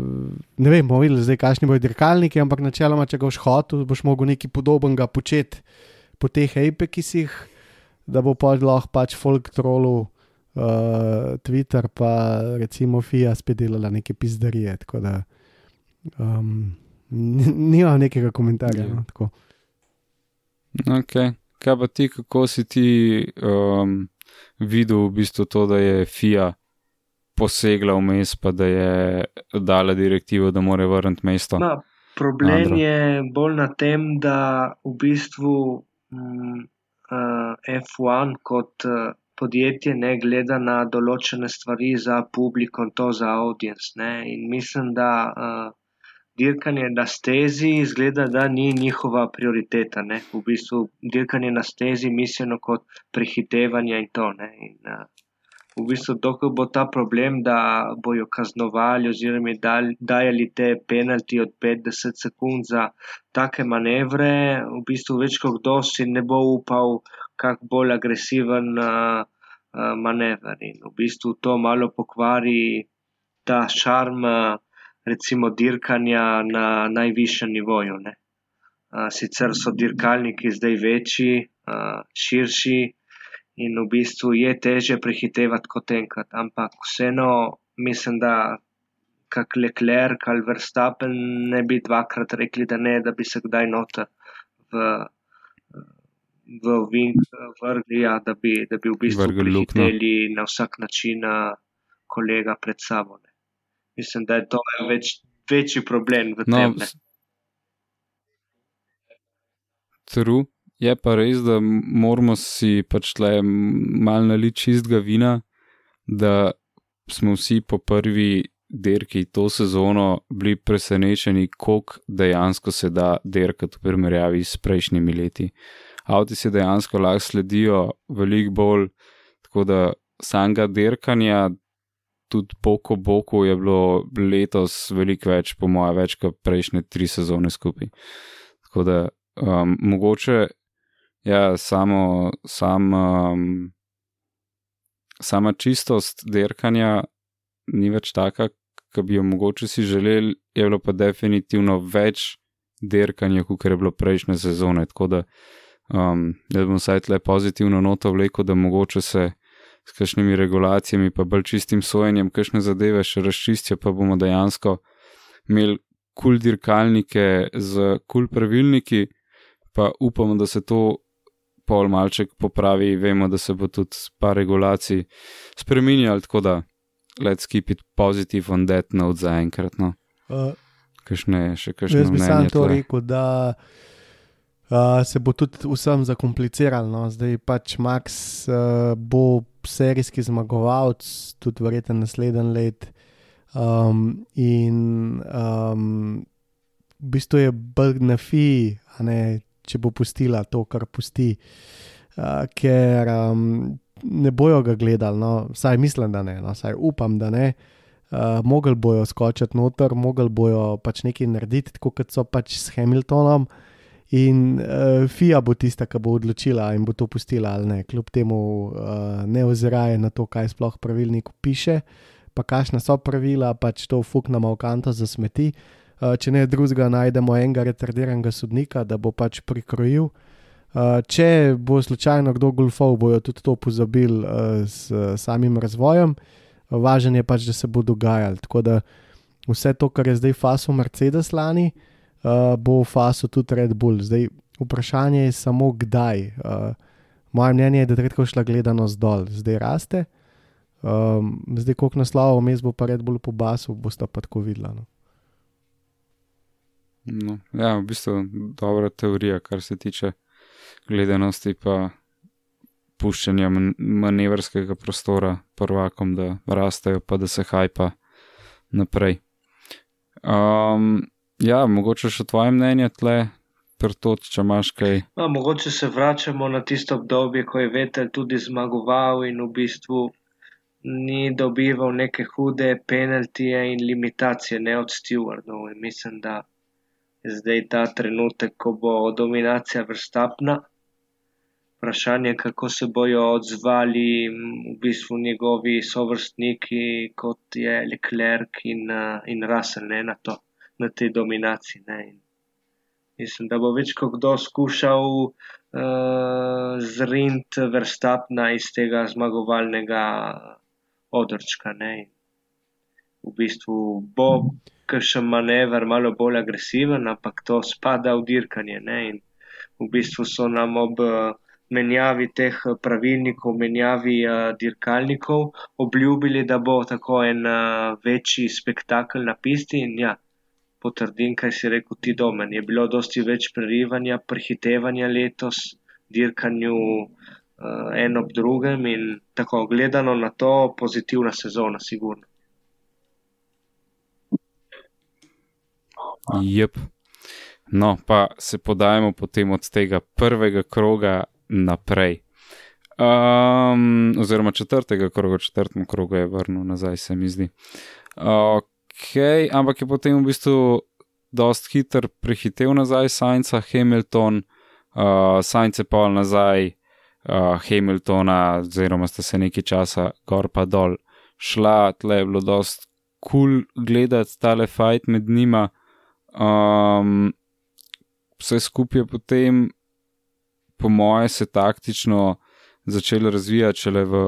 ne vem, bomo videli, kakšni bodo dirkalniki, ampak načeloma, če ga boš hotel, boš mogel nekaj podobnega početi po teh apekisih, da bo pač lahko pač folk trolu uh, Twitter, pa recimo FIA spet delala neke pizdarije. Tako da um, nima nekega komentarja. Ja. No, tako. Okay. Kaj pa ti, kako si ti um, videl v bistvu to, da je FIA posegla vmes, pa da je dala direktivo, da mora vrniti mesto? No, problem Andro. je bolj na tem, da v bistvu mm, uh, F1 kot uh, podjetje ne gleda na določene stvari za publiko to za audience. Ne? In mislim, da uh, dirkanje na stezi izgleda, da ni njihova prioriteta. Ne? V bistvu dirkanje na stezi mišljeno kot prehitevanje in to. Ne? In, uh, v bistvu, dokler bo ta problem, da bojo kaznovali oziroma dajali te penalti od 50 sekund za take manevre, v bistvu več kot kdo si ne bo upal kak bolj agresiven uh, manever. In v bistvu to malo pokvari ta šarm, recimo, dirkanja na najvišjem nivoju. Ne. Sicer so dirkalniki zdaj večji, širši in v bistvu je teže prehitevati kot enkrat, ampak vseeno mislim, da kak Leclerc ali Verstappen ne bi dvakrat rekli, da ne, da bi se kdaj noter v, v Vink vrgli, ja, da, bi, da bi v bistvu prehiteli na vsak način kolega pred sabo. Ne. Mislim, da je to več, večji problem v no, tem. Ne. True. Je pa res, da moramo si pač tle malo naliti čistega vina, da smo vsi po prvi dirki to sezono bili presenečeni, koliko dejansko se da dirkati v primerjavi s prejšnjimi leti. Avti se dejansko lahko sledijo veliko bolj, tako da samega dirkanja, tudi poko boku, je bilo letos veliko več, po mojem, več kot prejšnje tri sezone skupaj. Tako da um, mogoče ja, samo, sam, um, sama čistost derkanja ni več taka, ki bi jo mogoče si želeli, je bilo pa definitivno več derkanja, kot je bilo prejšnje sezone. Tako da, um, da bom vsaj tle pozitivno noto vlekel, da mogoče se. S kakšnimi regulacijami, pa bolj čistim sojenjem, kakšne zadeve še razčistijo, pa bomo dejansko imeli kul dirkalnike z kul pravilniki, pa upamo, da se to pol malček popravi. Vemo, da se bo tudi par regulacij spremenjal, tako da let's keep it positive on that note za enkrat. No. Uh, Kakšne, še kakšne jaz bi sam to rekel, da uh, se bo tudi vsem zakompliciralo. No. Zdaj pač Max uh, bo serijski zmagovalec, tudi verjetno naslednji let. Um, in um, v bistvu je BGNFI, a ne če bo pustila to, kar pusti, uh, ker um, ne bojo ga gledali, no, vsaj mislim, da ne, no, vsaj upam, da ne. Uh, mogli bojo skočiti noter, mogli bojo pač nekaj narediti, tako kot so pač s Hamiltonom. In uh, FIA bo tista, ki bo odločila in bo to pustila ali ne, kljub temu uh, ne oziraje na to, kaj sploh pravilnik piše, pa kakšna so pravila, pač to fuknemo v kanto za smeti. Uh, Eh, če ne drugega, najdemo enega retardiranega sodnika, da bo pač prikrojil. Uh, če bo slučajno kdo golfov, bojo tudi to pozabili uh, s uh, samim razvojem. Važen je pač, da se bo dogajalo. Tako da vse to, kar je zdaj faso Mercedes lani, uh, bo faso tudi Red Bull. Zdaj vprašanje je samo kdaj. Uh, moje mnenje je, da je redko šla gledanost dol, zdaj raste. Um, zdaj, koliko naslovov, mes bo pa Red Bull po basu, boste pa tako videli. No. No, ja, v bistvu je dobra teorija, kar se tiče gledanosti in puščanja manevrskega prostora prvakom, da rastejo, pa da se hajpa naprej. Um, ja, mogoče še tvoje mnenje tle, prtot, če imaš kaj. No, mogoče se vračamo na tisto obdobje, ko je Vetel tudi zmagoval in v bistvu ni dobival neke hude penaltije in limitacije, ne od Stewardov. Mislim, da zdaj ta trenutek, ko bo dominacija vrstapna. Vprašanje, kako se bojo odzvali v bistvu njegovi sovrstniki, kot je Leclerc in, in Russell, ne, na, to, na tej dominaciji. Ne. Mislim, da bo več kot kdo skušal uh, zrint vrstapna iz tega zmagovalnega odrčka. Ne. V bistvu bo kakšen manever malo bolj agresiven, ampak to spada v dirkanje. Ne? In v bistvu so nam ob eh, menjavi teh eh, pravilnikov, menjavi uh, dirkalnikov obljubili, da bo tako en večji spektakel na pisti. In ja, potrdim, kaj si rekel ti domen. Je bilo dosti več prerivanja, prehitevanja letos, dirkanju. Uh, en ob drugem, in tako gledano na to, pozitivna sezona, sigurno. Jep. No, pa se podajemo potem od tega prvega kroga naprej. Um, oziroma četrtega kroga, četrtem krogu je vrnil nazaj, se mi zdi. Ok, ampak je potem v bistvu dost hiter prehitev nazaj Sajnca, Hamilton, uh, Sajnce pa nazaj uh, Hamiltona, oziroma sta se nekaj časa gor pa dol šla, tle je bilo dost kul cool gledati tale fight med njima. Um, vse skupaj je potem, po moje, se taktično začelo razvijati šele v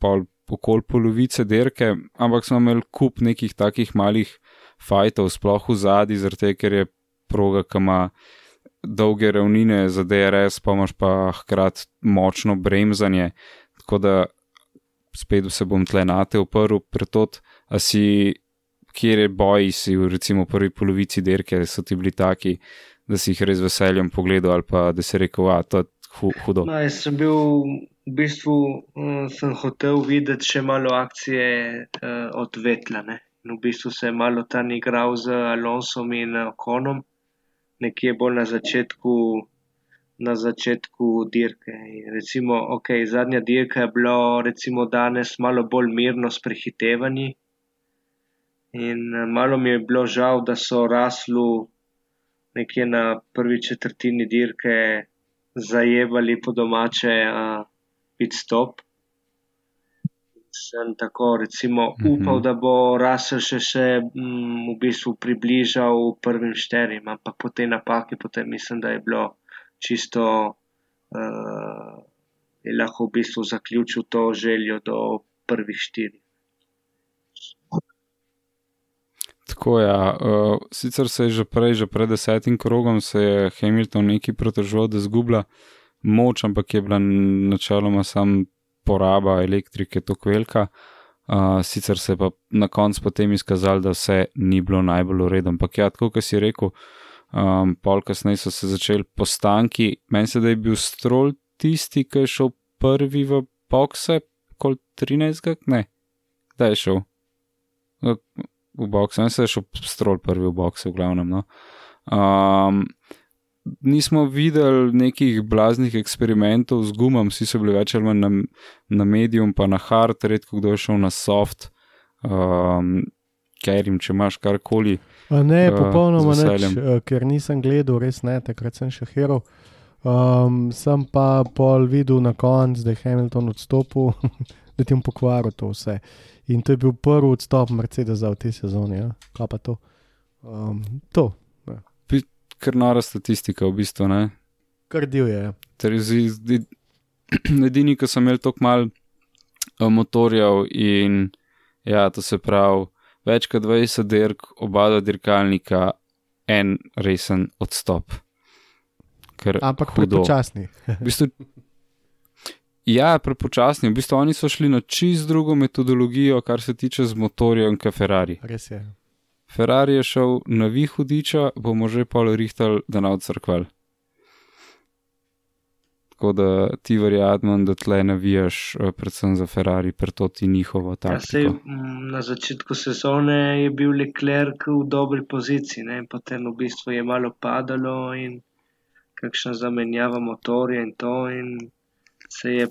pol, okol polovice derke, ampak smo imeli kup nekih takih malih fajtov, sploh v zadnji, zato ker je proga, ki ima dolge ravnine za DRS, pa imaš pa hkrati močno bremzanje. Tako da spet se bom tle na te uprl, pretot, a si. Kjer je boj, si v recimo prvi polovici derke, so ti bili taki, da si jih res veseljem pogledal, ali pa da si rekel, je to hudo. No, jaz sem bil v bistvu, uh, sem hotel videti še malo akcije uh, od Vetla. Ne? In v bistvu se je malo tam igral z Alonsom in Okonom, nekje bolj na začetku, na začetku dirke. In recimo, ok, zadnja dirka je bila recimo danes malo bolj mirno s prehitevanji. In malo mi je bilo žal, da so raslu nekje na prvi četrtini dirke zajebali po domače uh, pit stop. Sem tako recimo upal, da bo Russell še, še m, v bistvu približal prvim šterim, ampak po tej napaki potem mislim, da je bilo čisto, uh, je lahko v bistvu zaključil to željo do prvih štirih. Tako je. Ja. Uh, sicer se je že prej, že pred desetim krogom, se je Hamilton neki protežil, da zgublja moč, ampak je bila načeloma sam poraba elektrike tako velika. Uh, sicer se je pa na koncu potem izkazalo, da vse ni bilo najbolj uredno. Ampak ja, tako kot si rekel, um, pol kasneje so se začeli postanki. Meni se da je bil strol tisti, ki je šel prvi v bokse, kol 13. Ne, da je šel v bokse, ne se je šel strol prvi v bokse, v glavnem. No. Um, nismo videli nekih blaznih eksperimentov z gumom, vsi so bili več ali manj na, na medium, pa na hard, redko kdo je šel na soft. Um, ker jim, če imaš karkoli. Ne, popolnoma ne, ker nisem gledal, res ne, takrat sem še hero. Um, sem pa pol videl na koncu, da je Hamilton odstopil, *laughs* da ti je pokvaril to vse. In to je bil prvi odstop Mercedesa v tej sezoni, ja. kaj pa to. Um, to. Ker nora statistika, v bistvu. Ne? Kar divje. Ja. *clears throat* Edini, ki so imeli tako malo motorjev, in ja, to se pravi, več kot 20 dirk, oba dirkalnika, en resen odstop. Ampak prepočasni. v bistvu, Ja, prepočasni. V bistvu oni so šli na čist drugo metodologijo, kar se tiče z motorjem, kot Ferrari. Res je. Ferrari je šel na vih hudiča, bomo že pol rihtali, da na odcrkval. Tako da ti verjamem, da tle navijaš, predvsem za Ferrari, ker to ti njihovo tako. Ja, na začetku sezone je bil Leclerc v dobri poziciji, ne? potem v bistvu je malo padalo in kakšna zamenjava motorja in to. In se je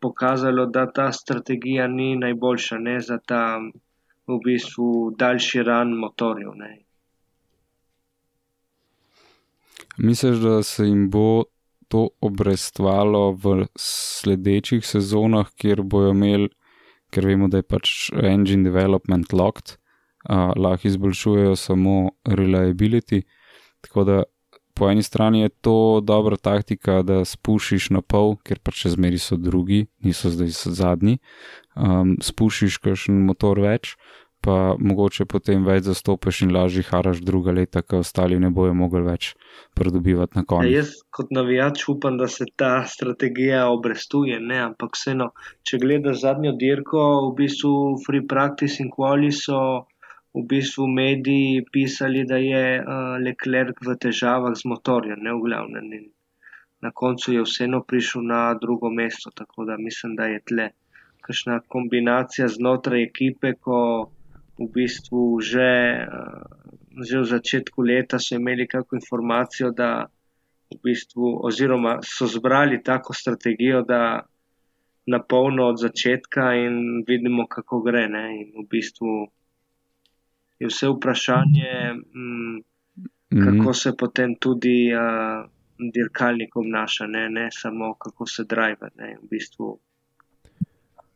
pokazalo, da ta strategija ni najboljša ne, za ta v bistvu daljši ran motorjev. Ne. Misliš, da se jim bo to obrestvalo v sledečih sezonah, kjer bojo imeli, ker vemo, da je pač engine development locked, uh, lahko izboljšujejo samo reliability. Tako da po eni strani je to dobra taktika, da spušiš na pol, ker pač še zmeri so drugi, niso zdaj zadnji. Um, spušiš kakšen motor več, pa mogoče potem več zastopiš in lažje haraš druga leta, ker ostali ne bojo mogli več pridobivati na koncu. Ja, jaz kot navijač upam, da se ta strategija obrestuje, ne? ampak vseeno, če gledaš zadnjo dirko, v bistvu free practice in quali so v bistvu mediji pisali, da je uh, Leclerc v težavah z motorjem, ne v glavnem. In na koncu je vseeno prišel na drugo mesto, tako da mislim, da je tle kakšna kombinacija znotraj ekipe, ko v bistvu že, uh, že v začetku leta so imeli kakšno informacijo, da v bistvu, oziroma so zbrali tako strategijo, da na polno od začetka in vidimo, kako gre. In v bistvu je vse vprašanje, mm, kako se potem tudi uh, dirkalnik obnaša, ne? ne samo kako se drive. Ne? V bistvu,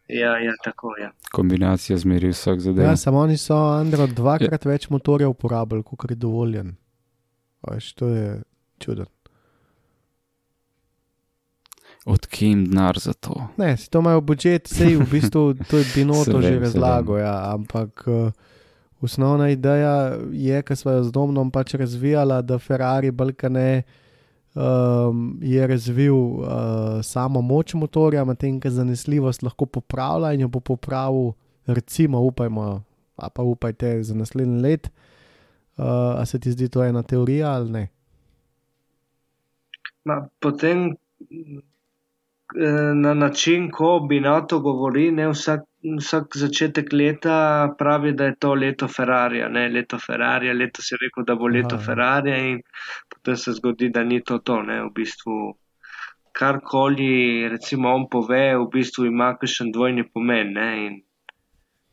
ja, ja, tako je. Ja. Kombinacija zmeri vsak zadev. Ja, samo oni so Android dvakrat ja. več motorja uporabljali, kot je dovoljen. Veš, to je čudno. Odkje jim denar za to? Ne, si to imajo budžet, sej v bistvu to je *laughs* Binoto že razlagal, ja, ampak uh, osnovna ideja je, ker smo jo z Domnom pač razvijala, da Ferrari Balkane um, je razvil uh, samo moč motorja, medtem ko zanesljivost lahko popravlja in jo bo popravil, recimo, upajmo, pa upajte za naslednji let. Uh, a se ti zdi to ena teorija ali ne? Ma, potem na način, ko bi na to govori, ne vsak, vsak začetek leta pravi, da je to leto Ferrarija, ne leto Ferrarija, leto si rekel, da bo leto Aha. Ferrarija in potem se zgodi, da ni to to, ne v bistvu. Karkoli, recimo, on pove, v bistvu ima še en dvojni pomen. Ne, in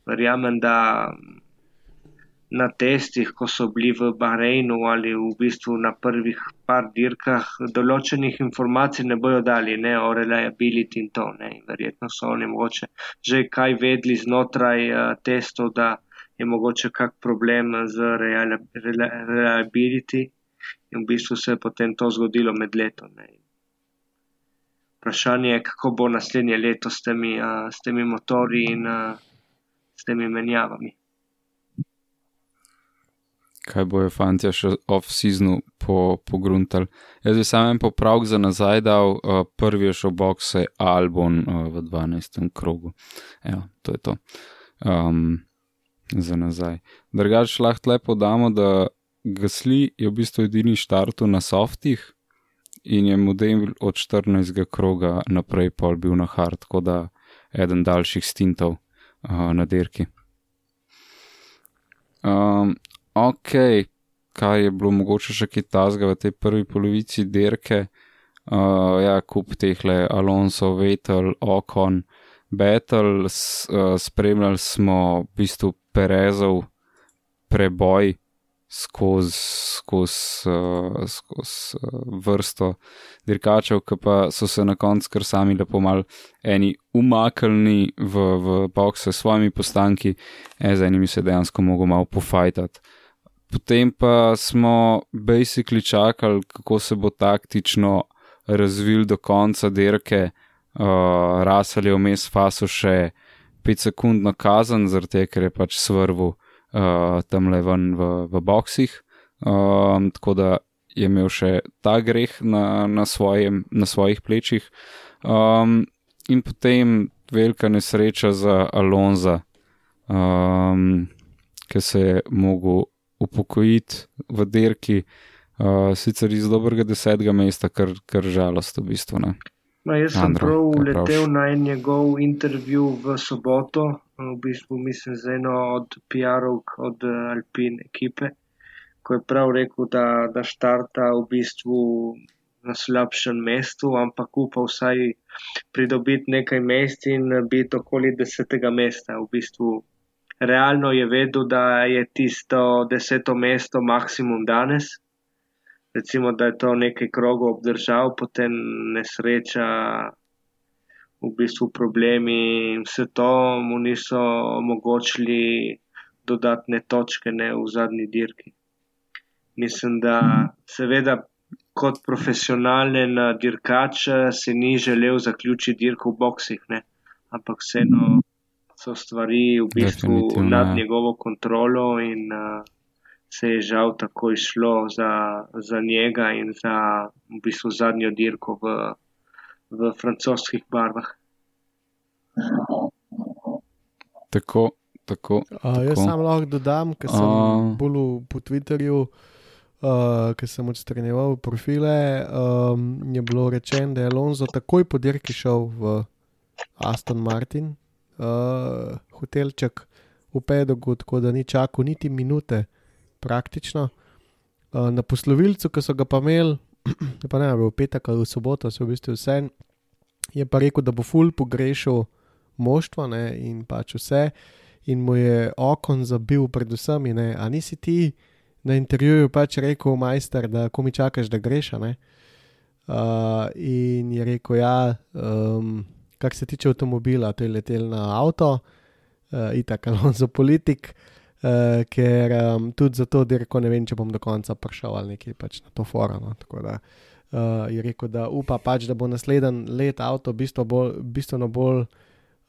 verjamem, da na testih, ko so bili v Bahreinu ali v bistvu na prvih par dirkah, določenih informacij ne bojo dali, ne o reliability in to. Ne. Verjetno so oni mogoče že kaj vedli znotraj uh, testov, da je mogoče kak problem z reliability in v bistvu se je potem to zgodilo med letom. Ne. Vprašanje je, kako bo naslednje leto s temi, uh, s temi motori in uh, s temi menjavami kaj bojo fanti še off-seasonu pogruntali. Po Jaz bi sam en popravek za nazaj dal, uh, prvi je šel boxe Albon uh, v 12. krogu. Evo, to je to. Um, za nazaj. Drugač lahko lepo damo, da Gasli je v bistvu edini štartu na softih in je model od 14. kroga naprej pol bil na hard, tako da eden daljših stintov uh, na dirki. Um, ok, kaj je bilo mogoče še kaj tasga v tej prvi polovici dirke. Uh, ja, kup teh le Alonso, Vettel, Okon, Battle, uh, spremljali smo v bistvu Perezov preboj skozi skoz, uh, skoz, uh, vrsto dirkačev, ki pa so se na koncu kar sami lepo mal eni umaknili v, v bokse s svojimi postanki, e, z enimi se dejansko mogo malo pofajtati potem pa smo basically čakali, kako se bo taktično razvil do konca dirke. Uh, Rasel je vmes faso še 5 sekund na kazen, zaradi tega, ker je pač svrvu uh, tam le ven v, v boksih. Um, tako da je imel še ta greh na, na, svojem, na svojih plečih. Um, in potem velika nesreča za Alonza, um, ki se je mogel upokojiti v dirki, uh, sicer iz dobrega desetega mesta, kar, kar žalost v bistvu. Ne. Ma jaz sem Andro, prav uletel na en njegov intervju v soboto, v bistvu mislim z eno od PR-ov od Alpine ekipe, ko je prav rekel, da, da štarta v bistvu na slabšem mestu, ampak upa vsaj pridobiti nekaj mest in biti okoli desetega mesta. V bistvu realno je vedel, da je tisto deseto mesto maksimum danes. Recimo, da je to nekaj krogov obdržal, potem nesreča, v bistvu problemi in vse to mu niso omogočili dodatne točke ne, v zadnji dirki. Mislim, da seveda kot profesionalen dirkač se ni želel zaključiti dirko v boksih, ne, ampak vseeno so stvari v bistvu nad ja. njegovo kontrolo in uh, se je žal tako išlo za, za njega in za v bistvu zadnjo dirko v, v francoskih barvah. Tako, tako. Uh, jaz sam lahko dodam, ker sem uh. bolj po Twitterju, uh, ker sem odstranjeval profile, um, je bilo rečeno, da je Alonso takoj po dirki šel v Aston Martin, uh, hotelček v Pedogu, tako da ni čakal niti minute, praktično. Uh, na poslovilcu, ki so ga pa imeli, *clears throat* pa ne, v petek ali v soboto, se v bistvu vse. Je pa rekel, da bo ful pogrešal moštvo ne, in pač vse, in mu je okon zabil, predvsem, in ne, a nisi ti na intervjuju pač rekel, majster, da ko mi čakaš, da greš. Uh, in je rekel, ja, um, kar se tiče avtomobila, to je letel na avto, uh, itak ali za politik. Uh, ker um, tudi zato, dirko, ne vem, če bom do konca prišel ali nekaj pač na to forum. No. Tako da uh, je rekel, da upa pač, da bo naslednji let avto bolj, bistveno bolj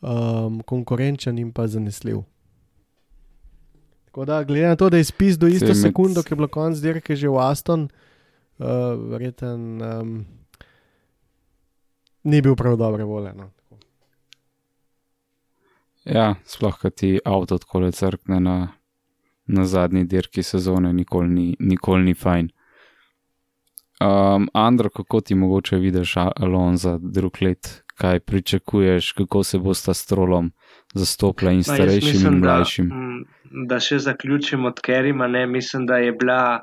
um, konkurenčen in pa zanesljiv. Tako da, glede na to, da je spis do isto med- sekundo, ki je bilo konc dirke že v Aston, uh, verjeten, um, ni bil prav dobre volje. No. Ja, sploh, kad ti avto tako le crkne na, na zadnji dirki sezone, nikoli ni, nikoli ni fajn. Um, Andro, kako ti mogoče vidiš Alonza drug let, kaj pričakuješ, kako se bo sta strolom zastopila in jaz starejšim mislim, in da, mlajšim? mm, da še zaključim od Kerima. Ne, mislim, da je bila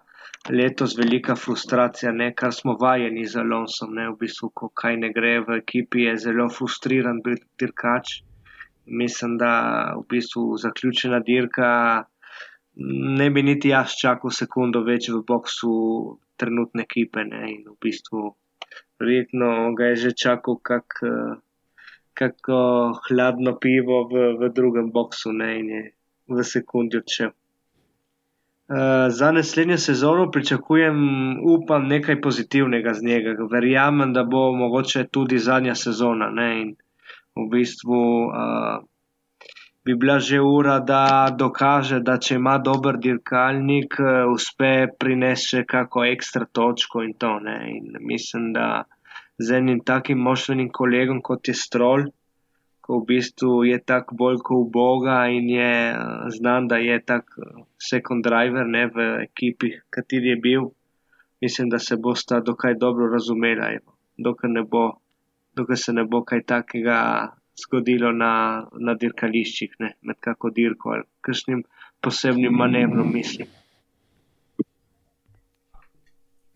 letos velika frustracija, ne, kar smo vajeni z Alonsom. Ne, v bistvu, ko kaj ne gre v ekipi, je zelo frustriran bil dirkač. Mislim, da v bistvu zaključena dirka. Ne bi niti jaz čakal sekundo več v boksu trenutne ekipe. Ne, in v bistvu, verjetno ga je že čakal kak. kako hladno pivo v, v drugem boksu ne, in je v sekundi odšel. Uh, za naslednjo sezono pričakujem, upam, nekaj pozitivnega z njega. Verjamem, da bo mogoče tudi zadnja sezona. Ne, in v bistvu uh, bi bila že ura, da dokaže, da če ima dober dirkalnik, uh, uspe prinesti še kako ekstra točko in to. Ne, in mislim, da z enim takim moštvenim kolegom kot je Strol, ko v bistvu je tak bolj kot Boga in je uh, znan, da je tak uh, second driver ne, v ekipi, kateri je bil. Mislim, da se bosta dokaj dobro razumela, dokler, ne bo, dokler se ne bo kaj takega zgodilo na, na dirkališčih, ne, med kako dirko ali kakšnim posebnim manevrom, mislim.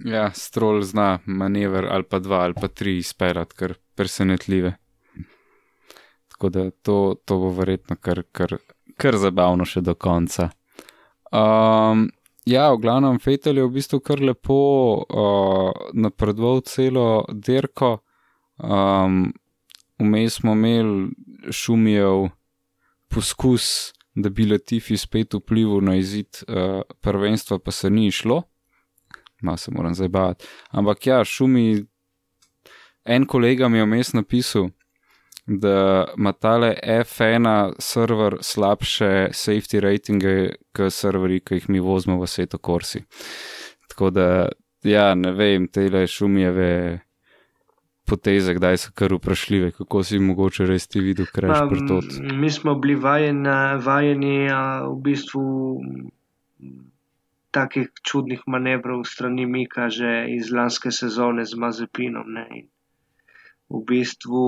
Ja, strol zna manever ali pa dva ali pa tri izperati, kar presenetljive. Tako da to, to bo verjetno kar, kar, kar zabavno še do konca. Um, ja, v glavnem Fetel je v bistvu kar lepo uh, napredoval celo dirko. Um, Vmes smo imeli šumijev poskus, da bi Latifi spet vplival na izid uh, prvenstva, pa se ni išlo malo se moram zabavati. Ampak ja, šumi. En kolega mi je vmes napisal, da ima tale F1 server slabše safety ratinge, kot serverji, ki jih mi vozimo v svetu Korsi. Tako da, ja, ne vem, te le šumijeve poteze, kdaj so kar vprašljive, kako si mogoče res ti videl, prtot. m, Mi smo bili vajeni, vajeni a, v bistvu takih čudnih manevrov strani Mika že iz lanske sezone z Mazepinom. Ne? In v bistvu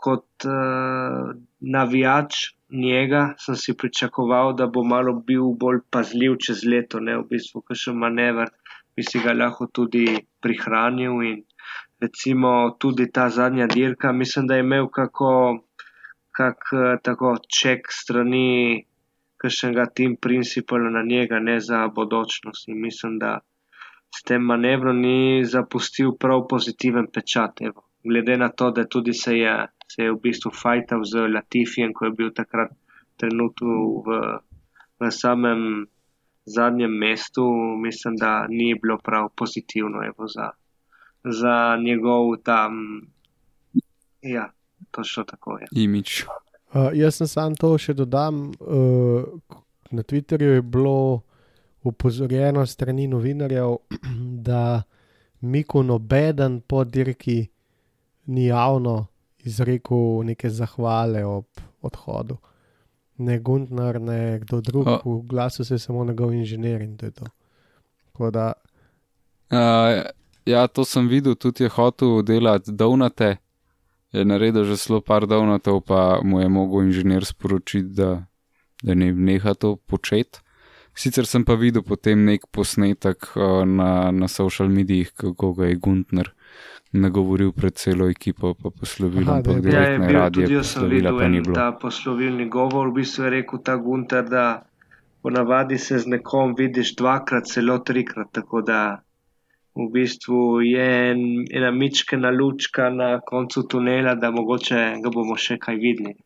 kot uh, navijač njega sem si pričakoval, da bo malo bil bolj pazljiv čez leto, ne v bistvu, kakšen manever bi si ga lahko tudi prihranil in recimo tudi ta zadnja dirka, mislim, da je imel kako, kak eh, tako ček strani kakšnega team principala na njega, ne za bodočnost in mislim, da s tem manevrom ni zapustil prav pozitiven pečat. Evo. Glede na to, da tudi se je, se je v bistvu fajtal z Latifijem, ko je bil takrat trenutno v, v samem zadnjem mestu, mislim, da ni bilo prav pozitivno evo, za, za njegov tam. Ja, točno tako je. Imič. Uh, jaz sem samo to še dodam. Uh, na Twitterju je bilo upozorjeno strani novinarjev, *clears throat* da Miko nobeden po dirki ni javno izrekel neke zahvale ob odhodu. Ne Guntner, ne kdo drug, O. v glasu se je samo njegov inženir in to je to. Tako da, Uh, ja, to sem videl, tudi je hotel delati donate. Je naredil že zelo par donatov, pa mu je mogel inženir sporočiti, da, da ne neha to početi. Sicer sem pa videl potem nek posnetek uh, na, na social medijih, kako ga je Guntner nagovoril pred celo ekipo, pa poslovil, je ampak bil- Ja, je bil radije tudi jaz sem videl pa ni en bilo. ta poslovilni govor, v bistvu je rekel ta Gunter, da ponavadi se z nekom vidiš dvakrat, celo trikrat, tako da v bistvu je en, ena mičkena lučka na koncu tunela, da mogoče ga bomo še kaj videli.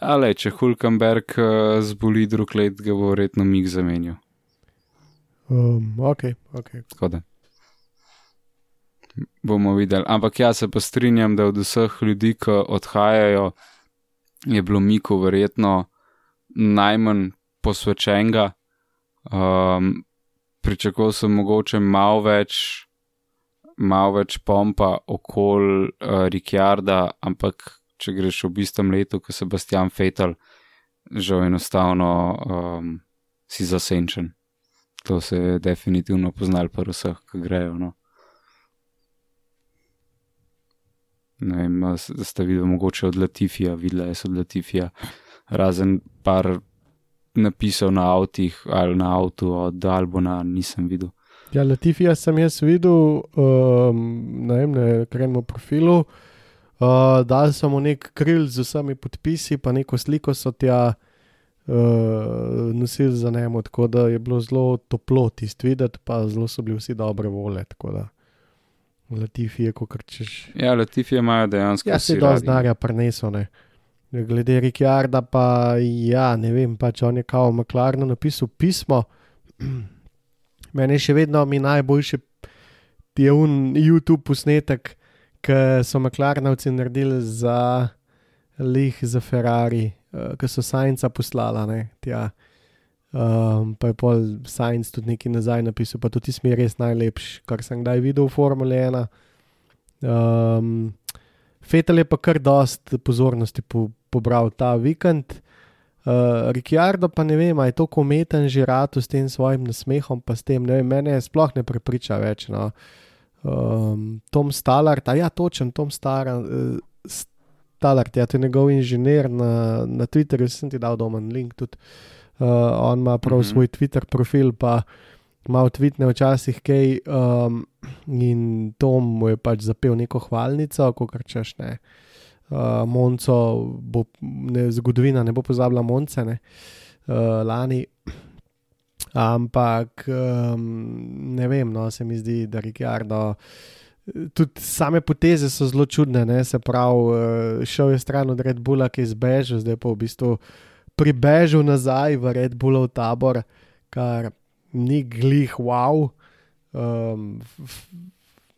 Ale, če Hulkenberg uh, zboli drug let, ga bo verjetno mig zamenil. Um, ok, ok. Tako da bomo videli. Ampak jaz se pa strinjam, da od vseh ljudi, ki odhajajo, je bilo Miku verjetno najmanj posvečenega. Um, pričakoval sem mogoče malo več, malo več pompa okoli uh, Rikjarda, ampak če greš v istem letu, kot Sebastian Fetal, žal enostavno um, si zasenčen. To se je definitivno poznal pri vseh, ki grejo. No. Ne vem, ste videli mogoče od Latifija, videla jaz od Latifija, razen par napisov na avtih ali na avtu od Albona nisem videl. Ja, Latifija sem jaz videl, um, ne vem, ne krenemo profilu. Uh, dal sem mu nek kril z vsemi podpisi, pa neko sliko so tja uh, nosili za njemu, tako da je bilo zelo toplo tisti videti, pa zelo so bili vsi dobre vole. Da Latifije, kot češ. Ja, Latifije imajo dejansko. Ja, se radi. znarja prenesel. Ne. Glede Rikjarda, pa ja, ne vem, pač on je kao Maklarno napisal pismo. *clears throat* Meni je še vedno mi najboljši je un YouTube posnetek, ki so Maklarnovci naredili za lih za Ferrari, uh, ki so Sajnca poslala, ne. Um, pa je pol Sajnc tudi nekaj nazaj napisal, pa tudi mi je res najlepši, kar sem kdaj videl v Formule 1. Um, Fetel je pa kar dost pozornosti po, pobral ta vikend. Uh, Rikjardo pa ne vem, ali je to kometen že rado s tem svojim nasmehom, pa s tem, ne vem, mene sploh ne prepriča več. No. Um, Tom Stallard, a ja, točen Tom Stallard, uh, Stallard, ja, to je njegov inženir na, na Twitterju, sem ti dal domen link tudi. Uh, on ima prav mm. -hmm. svoj Twitter profil, pa malo tvitne včasih kaj. Um, in Tom mu je pač zapel neko hvalnico, kot češ ne. Uh, Monco, bo, ne, zgodovina ne bo pozabila Monce, ne, uh, lani. Ampak um, ne vem, no, se mi zdi, da Rikardo. Tudi same poteze so zelo čudne, ne? se pravi, uh, šel je stran od Red Bulla, ki je zbežal, zdaj pa v bistvu pribežal nazaj v Red Bullov tabor, kar ni glih wow. Um,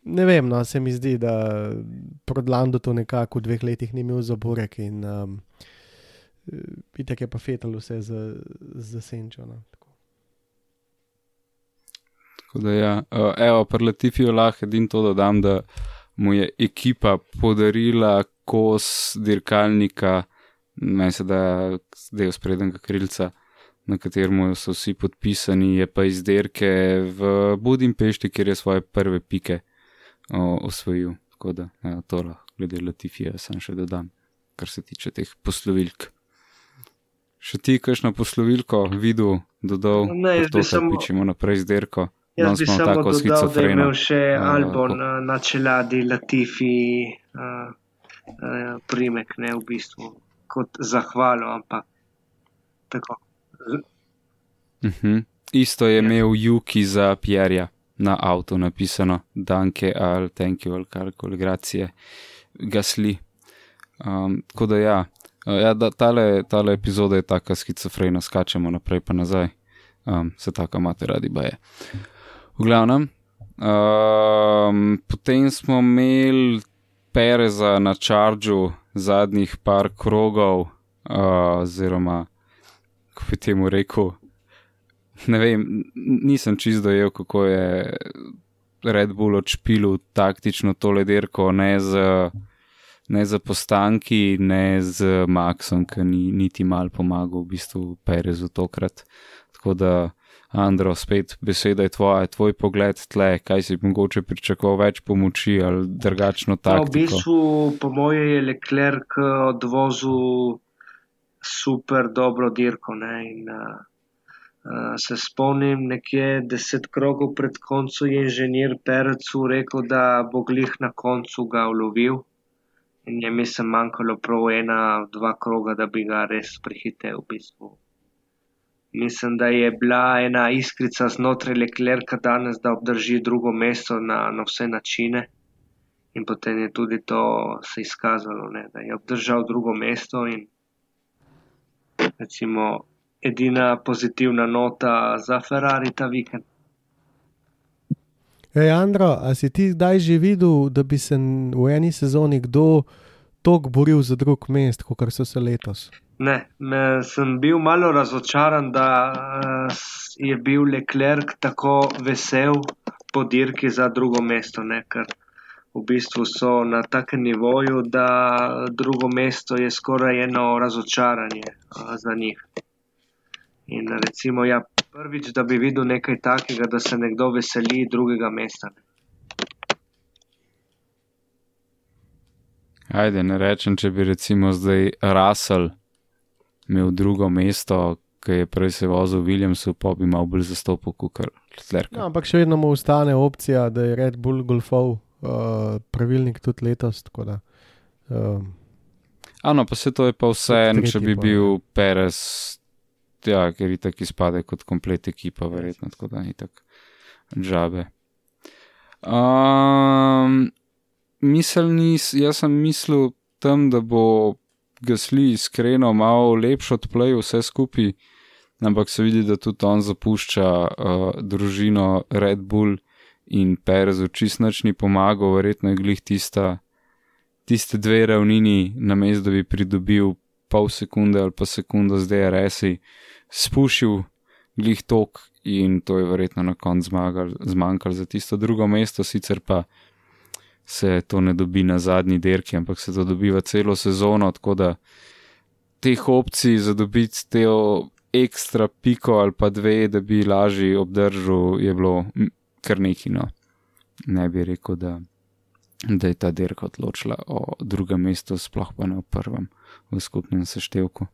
ne vem, no, se mi zdi, da Prodlando to nekako v dveh letih ni imel za burek in um, itek je pa fetal vse za, za senčo. No. tako. Tako da ja, uh, evo, pri Latifiju lahko edin to dodam, da mu je ekipa podarila kos dirkalnika, meni se da del sprednjega krilca, na katerem so vsi podpisani, je pa izdelke v Budimpešti, kjer je svoje prve pike o, osvojil. Tako da ja, to lahko, glede Latifija, sem še dodam, kar se tiče teh poslovilk. Še ti, kakšno poslovilko videl, dodal, Ne, jaz to, samo- pičemo naprej izdelko. Jaz Danes bi samo tako dodal, da je imel še uh, Albon uh, na čeladi Latifi uh, uh, primek, ne v bistvu kot zahvalo, ampak tako. Uh -huh. Isto je imel Juki za Pierja na avtu napisano, danke ali thank you ali karkoli, gracije, gasli. Um, tako da ja, uh, ja da, tale, tale epizoda je taka schizofrena, skačemo naprej pa nazaj, um, se tako imate radi baje. V glavnem, um, potem smo imeli Pereza na čaržu zadnjih par krogov, uh, oziroma, kako bi temu rekel, ne vem, nisem čist dojel, kako je Red Bull odšpilil taktično tole dirko, ne z, ne z postanki, ne z Maxom, ki ni niti mal pomagal v bistvu Perezu tokrat. Tako da, Andro, spet beseda je tvoja, tvoj pogled tle, kaj si mogoče pričakoval več pomoči ali drugačno Pa v taktiko. bistvu, po moje, je Leclerc odvozil super dobro dirko. Ne, in, uh, uh, se spomnim, nekje deset krogov pred koncem je inženir Perecu rekel, da bo glih na koncu ga ulovil. In je mi se manjkalo prav ena, dva kroga, da bi ga res prehitev v bistvu. Mislim, da je bila ena iskrica znotraj Leclerca danes, da obdrži drugo mesto na, na vse načine. In potem je tudi to se izkazalo, ne, da je obdržal drugo mesto in recimo edina pozitivna nota za Ferrari ta vikend. Ej, Andro, a si ti kdaj že videl, da bi se v eni sezoni kdo tako boril za drug mest, kot so se letos? Ne, me, sem bil malo razočaran, da uh, je bil Leclerc tako vesel po dirki za drugo mesto, ne, ker v bistvu so na takem nivoju, da drugo mesto je skoraj eno razočaranje uh, za njih. In recimo, ja, prvič, da bi videl nekaj takega, da se nekdo veseli drugega mesta. Ne. Ajde, ne rečem, če bi recimo zdaj Russell imel drugo mesto, ki je prej se vozil v Williamsu, pa bi malo bolj zastopil kot Leclerc. No, ampak še vedno mu ostane opcija, da je Red Bull golfov uh, pravilnik tudi letos. Da, um, ano, pa se to je pa vse, če bi bil Perez ja, ker je tako izpade kot komplet ekipa, verjetno tako da ni tako džabe. Um, miselni, jaz sem mislil tam, da bo gasli iskreno malo lepšo odplej vse skupaj, ampak se vidi, da tudi on zapušča uh, družino Red Bull in Perez v čistnačni pomagal, verjetno je glih tista, tiste dve ravnini, namesto da bi pridobil pol sekunde ali pa sekundo z DRS-i, spušil glih tok in to je verjetno na koncu zmanjkalo za tisto drugo mesto, sicer pa se to ne dobi na zadnji derki, ampak se to dobiva celo sezono, tako da teh opcij za dobiti te ekstra piko ali pa dve, da bi lažje obdržal, je bilo kar neki no. Ne bi rekel, da, da je ta derka odločila o drugem mestu, sploh pa ne o prvem v skupnem seštevku.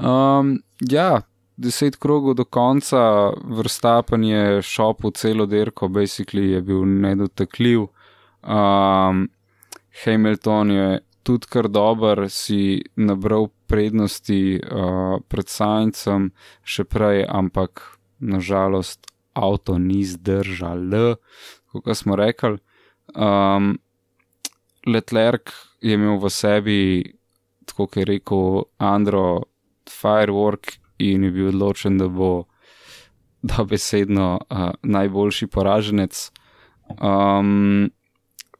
Um, ja, deset krogov do konca, vrstapen je šopil celo dirko, basically je bil nedotakljiv. Um, Hamilton je tudi kar dober, si nabral prednosti uh, pred Sajncem, še prej, ampak nažalost avto ni zdržal, kot smo rekli. Um, Leclerc je imel v sebi, tako je rekel Andro, Firework in je bil odločen, da bo dobesedno uh, najboljši poraženec. Um,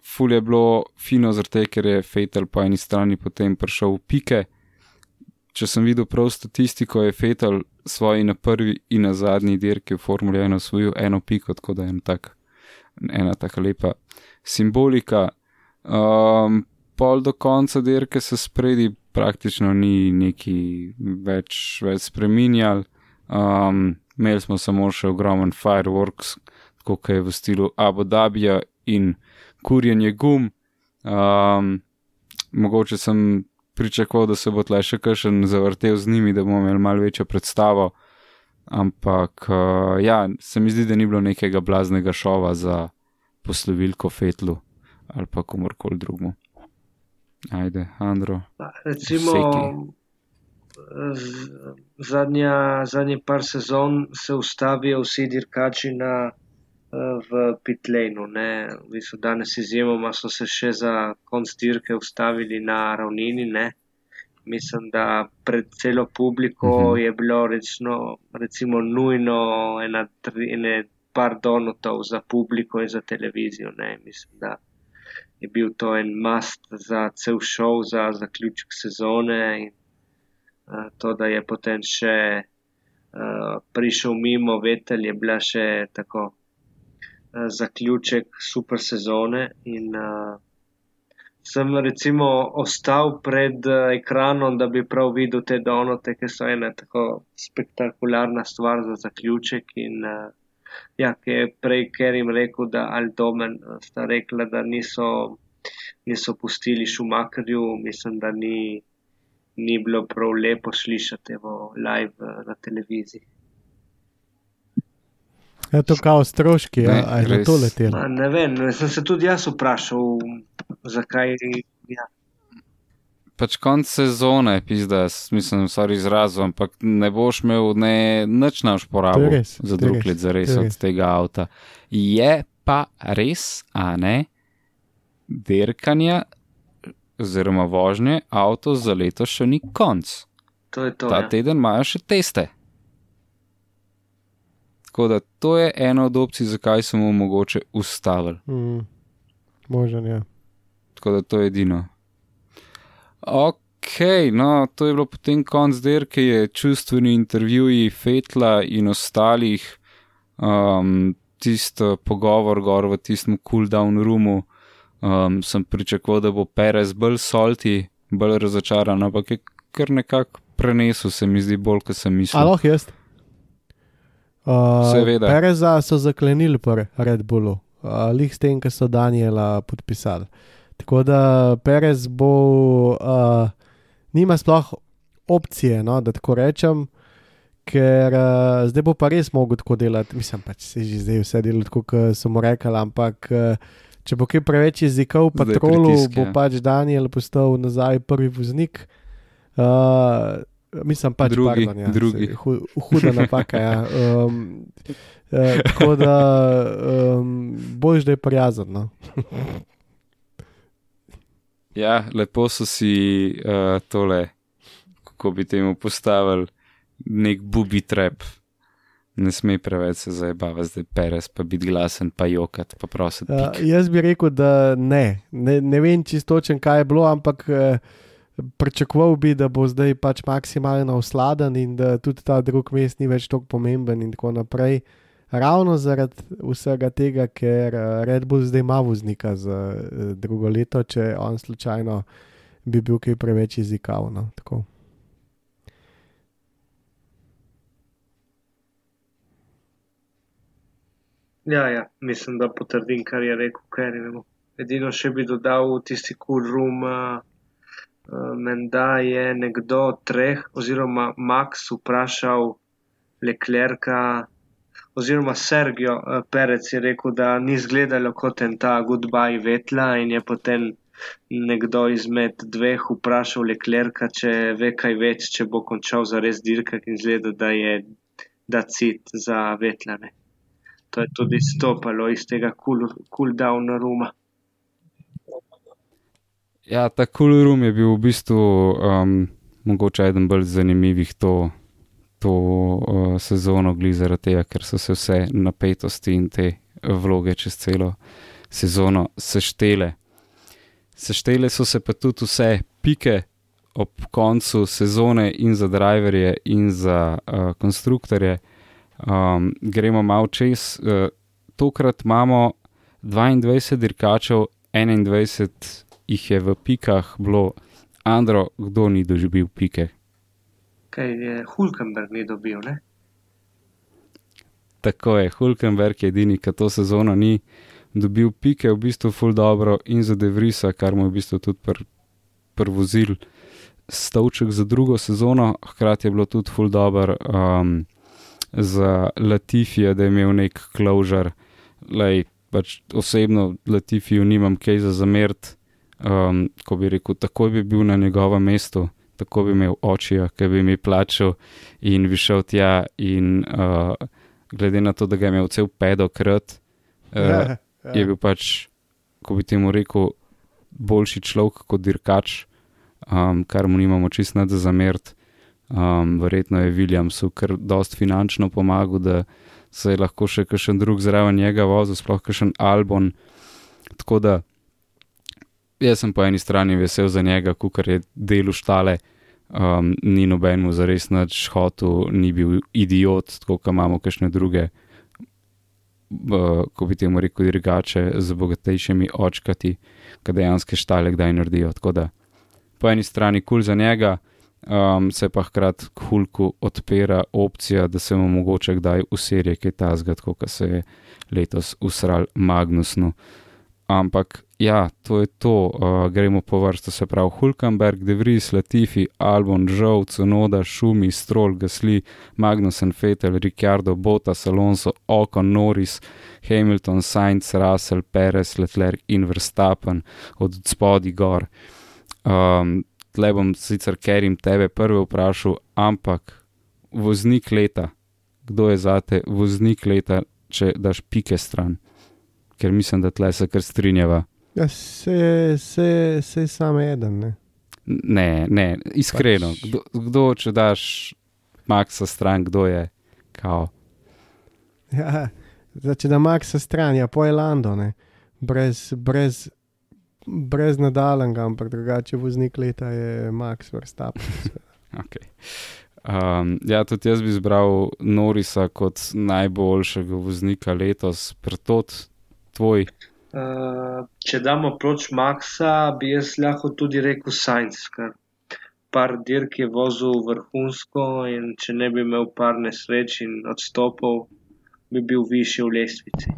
ful je bilo fino, zato ker je Fatal po eni strani potem prišel v pike. Če sem videl prav statistiko, je Fatal svoji na prvi in na zadnji dirki v Formuli 1 osvojil eno piko, tako da je ena tak, ena tako lepa simbolika. Um, pol do konca dirke se spredi praktično ni neki več, več spremenjal. Um, imeli smo samo še ogromen fireworks, kot je v stilu Abu Dhabija in kurjenje gum. Um, mogoče sem pričakoval, da se bo tle še kakšen zavrtel z njimi, da bomo imeli malo večjo predstavo. Ampak uh, ja, se mi zdi, da ni bilo nekega blaznega šova za poslovilko Fetlu ali pa komorkoli drugemu. Ajde, Andro. Recimo, zadnja, zadnji par sezon se ustavijo vsi dirkači na, v pitlejnu. V bistvu danes izjemoma so se še za konc dirke ustavili na ravnini. Ne? Mislim, da pred celo publiko uh mhm. -huh. je bilo recimo, recimo nujno ena, ene par donutov za publiko in za televizijo. Ne? Mislim, da je bil to en mast za cel šov, za zaključek sezone. In, uh, to, da je potem še uh, prišel mimo Vetel, je bila še tako zaključek super sezone. In, uh, sem recimo ostal pred uh, ekranom, da bi prav videl te donote, ki so ena tako spektakularna stvar za zaključek. In, uh, ja, ki je prej Kerim rekel, da Aldomen eh, sta rekla, da niso, niso pustili Šumakarju, mislim, da ni, ni bilo prav lepo slišati evo, live eh, na televiziji. Je to kao stroški, Ne, a, a je na to letelo? Ne vem, sem se tudi jaz vprašal, zakaj. Ja. Pač konc sezone, pizda, mislim, sorry izrazom, ampak ne boš imel ne, nič je porabo res, za drug let za res od tega avta. Je pa res, a ne, dirkanja oziroma vožnje avto za leto še ni konc. To je to. Ta Ja. teden imajo še teste. Tako da to je ena od opcij, zakaj smo mu mogoče ustavili. Mm, možen je. Tako da to je edino. Ok, no, to je bilo potem konc dirke, je čustveni intervjuji Fetla in ostalih, um, tisto pogovor gor v tistem cooldown roomu. Um, sem pričakoval, da bo Perez bolj solti, bolj razočaran, ampak je kar nekako prenesel, se mi zdi bolj, kot sem mislil. Aloh jaz. Uh, Seveda. Pereza so zaklenili pri Red Bullu, uh, lih s tem, ki so Daniela podpisali. Tako da Perez bo, uh, nima sploh opcije, no, da tako rečem, ker uh, zdaj bo pa res mogel tako delati. Mislim, pač se že zdaj vse dela tako, kot so mu rekli, ampak uh, če bo kaj preveč jezikov v patrolu, pritisk, bo ja. pač Daniel postal nazaj prvi voznik. Uh, mislim pač, Drugi, pardon, ja, drugi. saj hu, huda napaka. Ja. Um, eh, tako da um, boš, da je prijazen. No? *laughs* Ja, lepo so si uh, tole, kako bi temu postavili, nek bubi trap. Ne sme preveč se zabavati, zdaj peres, pa biti glasen, pa jokat, pa prositi. Uh, jaz bi rekel, da ne. Ne, ne vem čistočen, kaj je bilo, ampak uh, pričakoval bi, da bo zdaj pač maksimalno usladen in da tudi ta drug mest ni več tako pomemben in tako naprej. Ravno zaradi vsega tega, ker eh, Red Bull zdaj ima voznika za eh, drugo leto, če on slučajno bi bil kaj preveč jezikavno. Tako. Ja, ja, mislim, da potrdim, kar je rekel Kerry. Edino še bi dodal tisti cool room, uh, menda je nekdo od treh, oziroma Max vprašal Leclerca, oziroma Sergio uh, Perec je rekel, da ni izgledalo kot en ta goodbye vetla in je potem nekdo izmed dveh vprašal Leclerca, če ve kaj več, če bo končal za res dirkati in zgleda, da je da cit za vetlane. To je tudi stopalo iz tega cool, cool down rooma. Ja, ta cool room je bil v bistvu um, mogoče eden bolj zanimivih to, to uh, sezono, glede zaradi tega, ker so se vse napetosti in te vloge čez celo sezono seštele. Seštele so se pa tudi vse pike ob koncu sezone in za driverje in za uh, konstruktorje. Um, gremo malo čez. Uh, tokrat imamo 22 dirkačev, 21 jih je v pikah bilo. Andro, kdo ni doživel pike? Kaj je Hulkenberg ni dobil, ne? Tako je, Hulkenberg je edini, ki to sezono ni dobil pike, v bistvu full dobro in za Devrisa, kar mu je v bistvu tudi pr, prvozil stavček za drugo sezono, hkrati je bilo tudi full dobro um, za Latifija, da je imel nek closure. Lej, pač osebno Latifiju nimam kaj za zamert, um, ko bi rekel, takoj bi bil na njegovem mestu. Tako bi imel očija, ki bi mi plačal in bi šel tja in uh, glede na to, da ga je imel cel pedokrat, uh, Ja, ja. je bil pač, ko bi temu rekel, boljši človek kot dirkač, um, kar mu nimamo čist nad za zamert. Um, verjetno je Williamsu kar dost finančno pomagal, da se je lahko še kakšen drug zraven njega vozil, sploh kakšen Albon. Tako da jaz sem po eni strani vesel za njega, kar je delu štale, um, ni noben mu zares nič hotel, ni bil idiot, tako kot imamo kakšne druge, uh, ko bi temu rekel, drugače z bogatejšimi očkati, ki dejansko štale kdaj naredijo. Tako da po eni strani kul cool za njega, um, se pa hkrati k Hulku odpira opcija, da se mu mogoče kdaj v seriji kaj ta zgodi, kot se je letos usral Magnusnu. Ampak ja, to je to, uh, gremo po vrstu, se pravi Hulkenberg, De Vries, Latifi, Albon, Žov, Cunoda, Šumi, Stroll, Gasli, Magnussen, Fetel, Ricciardo, Bottas, Alonso, Ocon, Norris, Hamilton, Sainz, Russell, Perez, Leclerc in Verstappen od spodaj gor. Um, tle bom sicer Kerim tebe prvi vprašal, ampak voznik leta, kdo je zate voznik leta, če daš pike stran? Ker mislim, da tle se kar strinjava. Ja, se, se, se samo eden. Ne? Ne, ne, iskreno. Pač- Kdo, kdo, če daš Maxa stran, kdo je kao? Ja, zdaj, če da Max stran, ja, po Elando, ne. brez, brez, brez nadaljnega, ampak drugače voznik leta je Max Verstappen. *laughs* Okay. Um, ja, tudi jaz bi izbral Norisa kot najboljšega voznika letos, pretot tvoj. Uh, če damo proč Maxa, bi jaz lahko tudi rekel Sainz, ker par dirk je vozil vrhunsko in če ne bi imel par nesreč in odstopov, bi bil višji v lestvici.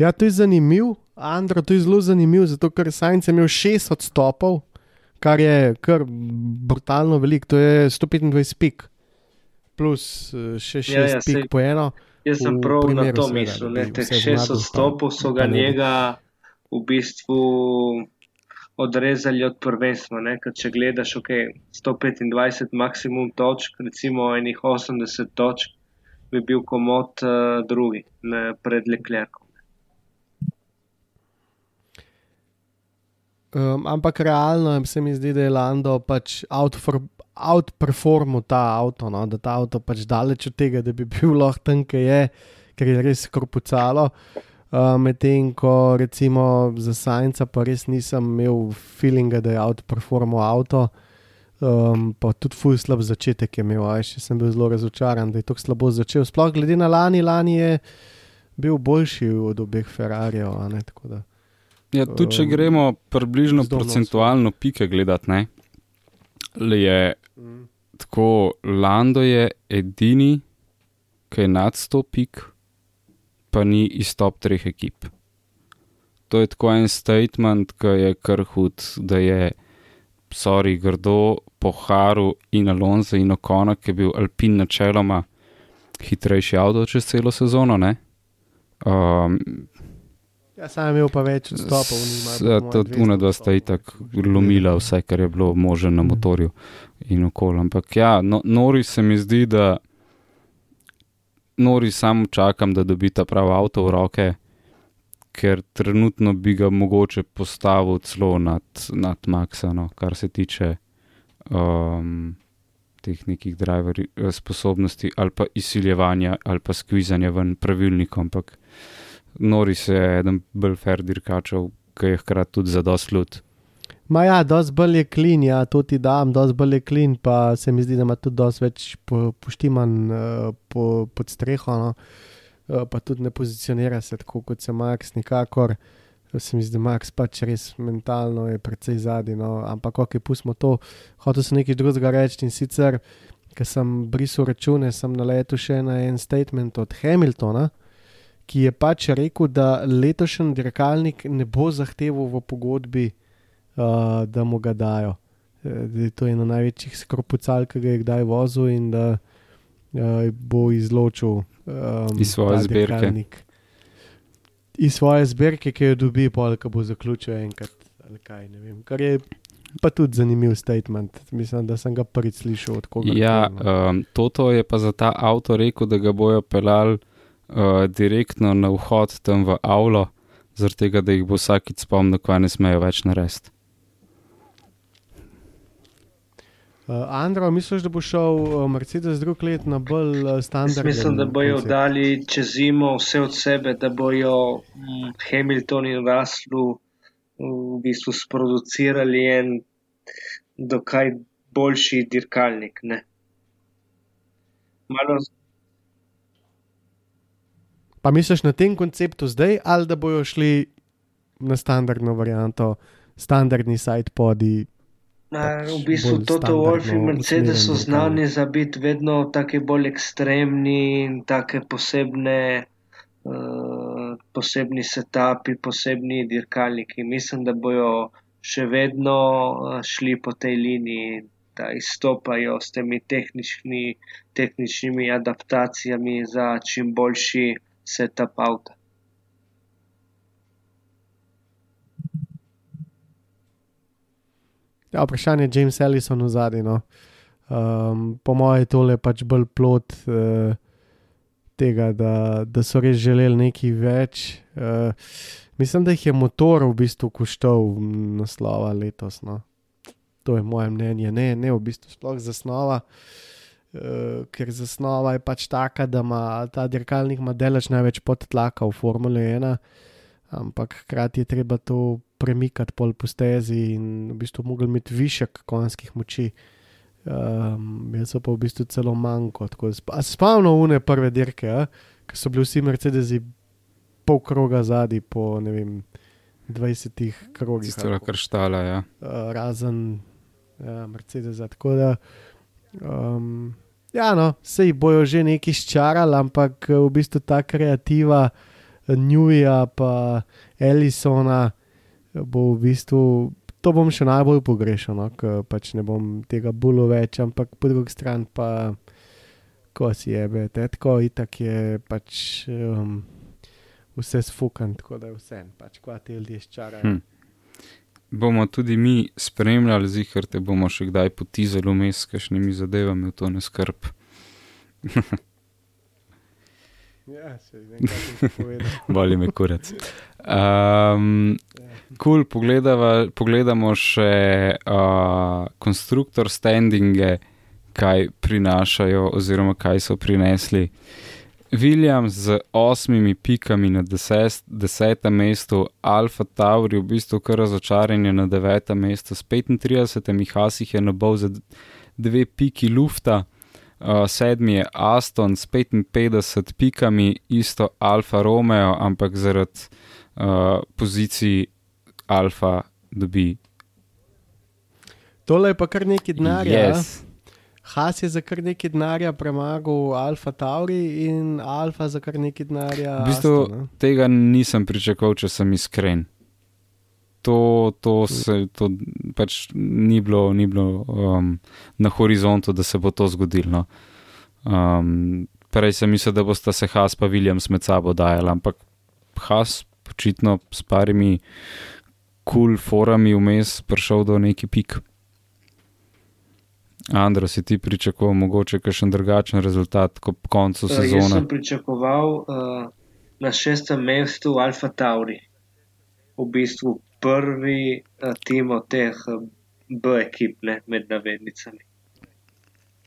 Ja, to je zanimiv, Andro, to je zelo zanimiv, zato ker Sainz je imel šest odstopov, kar je kar brutalno veliko, to je 125 pik, plus eh, še šest Ja, ja, pik po eno. Jaz sem prav na primeru to seveda, mislil, ne, teh vse šest zmagal, odstopov pa- so ga njega v bistvu odrezali od prvenstva, ne, ker če gledaš, ok, 125 maksimum točk, recimo enih 80 točk, bi bil komod uh, drugi ne, pred Leclercom. Um, ampak realno se mi zdi, da je Lando pač outfor- outperformal ta avto, no? da ta avto pač daleč od tega, da bi bil lahko tam, ki je, ker je res korpucalo. Uh, Medtem ko recimo za Sajnca pa res nisem imel feelinga, da je outperformal avto. Um, pa tudi fuj slab začetek je imel, aj še sem bil zelo razočaran, da je tako slabo začel. Sploh glede na lani, lani je bil boljši od obeh Ferrarijev. Ja, tudi če Um, gremo približno procentualno pike gledati, ne, je tako, Lando je edini, ki je nad 100 pik, pa ni iz top treh ekip. To je tako en statement, ki je kar hud, da je, sorry, grdo po Haru in Alonso in Okona, ki je bil Alpin načeloma hitrejši avto čez celo sezono, ne. Um, Ja, sam je imel pa več odstopov. oni imajo po moje Tudi 200 una dva sta itak lomila vse, kar je bilo možno na motorju in okolju. Ampak ja, no, nori se mi zdi, da nori samo čakam, da dobi ta pravi avto v roke, ker trenutno bi ga mogoče postavil celo nad, nad Maxa, no, kar se tiče um, teh nekih driver eh, sposobnosti ali pa izsiljevanja ali pa skvizanja ven pravilnikom. Ampak nori se je eden bolj fair dirkačev, ki je hkrati tudi za dost ljud. Ma ja, dosti bolj je klin, ja, to ti dam, dosti bolj je klin, pa se mi zdi, da ima tudi dosti več po, poštiman uh, po, pod streho, no. uh, pa tudi ne pozicionira se tako kot se Max, nikakor. Se mi zdi, da Max pač res mentalno je precej zadnji, no. ampak ok, pustimo to. Hotel sem nekaj drugega reči in sicer, ker sem brisal račune, sem naletel še na en statement od Hamiltona, ki je pač rekel, da letošnji dirkalnik ne bo zahteval v pogodbi uh, da mu ga dajo. Eh, Da je to ena največjih skropucal, ki ga je kdaj vozil in da uh, bo izločil um, Iz svoje zbirke. dirkalnik. Iz svoje zbirke, ki jo dobi, pol, ko bo zaključil enkrat kaj. Vem, kar je pa tudi zanimiv statement. Mislim, da sem ga prvič slišal od koga. Ja, um, Toto je pa za ta avto rekel, da ga bojo pelali uh, direktno na vhod tam v avlo, zaradi tega, da jih bo vsakič spomnil, kaj ne smejo več narediti. Uh, Andro, misliš, da bo šel uh, Mercedes drug let na bolj standardni? mislim, da bojo dali čez zimo vse od sebe, da bojo mm, Hamilton in Russell v bistvu sproducirali en dokaj boljši dirkalnik. Ne? Malo Pa misliš na tem konceptu zdaj, ali da bojo šli na standardno varianto, standardni side podi? Na, pač v bistvu Toto Wolf in Mercedes so znani za biti vedno tako bolj ekstremni in tako posebne uh, posebni setupi, posebni dirkalniki. Mislim, da bojo še vedno uh, šli po tej liniji, da izstopajo s temi tehnični, tehničnimi adaptacijami za čim boljši setup avta. Ja, vprašanje je James Ellison v zadnji. No. Um, po mojem, tole je pač bolj plot uh, tega, da, da so res želeli nekaj več. Uh, mislim, da jih je motor v bistvu koštal naslova letos. No. To je moje mnenje, ne, ne v bistvu sploh zasnova. Uh, ker zasnova je pač taka, da ima ta dirkalnik delež največ podtlaka v Formule 1, ampak hkrati je treba to premikati pol po stezi in v bistvu mogli imeti višek konjskih moči. Um, jaz pa v bistvu celo manjko. Spavno une prve dirke, ki so bili vsi Mercedesi pol kroga zadnji po ne vem. 20 krogih. Tisto je kar štala, ja. Uh, razen ja, Mercedes. Tako da, um, ja, no, se jih bojo že neki ščarali, ampak v bistvu ta kreativa Newja, pa Ellisona, bo v bistvu to bom še najbolj pogrešal, no, ker pač ne bom tega bulo več, ampak po drugi strani pa, ko si je, tako itak je pač um, vse sfukan, tako da je vse, pač kva ti ljudje ščarajo. Hm. Bomo tudi mi spremljali, zihar te bomo še kdaj potizali vmes, kakšnimi zadevami v to *laughs* ne skrb. Ja, se vem, kaj ti povedal. *laughs* Boli me kurec. Um, cool, pogledamo še uh, konstruktor standinge, kaj prinašajo, oziroma kaj so prinesli. William z osmimi pikami na deset, desetem mestu, Alfa Tauri v bistvu kar razočaranje na devetem mestu, s 35, Hasih je nabol za dve piki lufta uh, sedmi je Aston s 55 pikami, isto Alfa Romeo, ampak zaradi uh, pozicij Alfa dobi. Tole je pa kar nekaj denarja. Yes. Has je za kar nekaj denarja premagal Alfa Tauri in Alfa za kar nekaj denarja. V bistvu Aston, tega nisem pričakoval, če sem iskren. To, to, se, to pač ni bilo, ni bilo um, na horizontu, da se bo to zgodilo. No. Um, prej sem mislil, da bosta se Has pa Williams med sabo dajala, ampak Has očitno s parimi kul cool forami vmes prišel do neki pik. Andro, si ti pričakoval mogoče kakšen drugačen rezultat kot po koncu Uh, sezone? Jaz sem pričakoval uh, na šestem mestu Alfa Tauri, v bistvu prvi uh, tim od teh uh, B ekip, ne, med navednicami.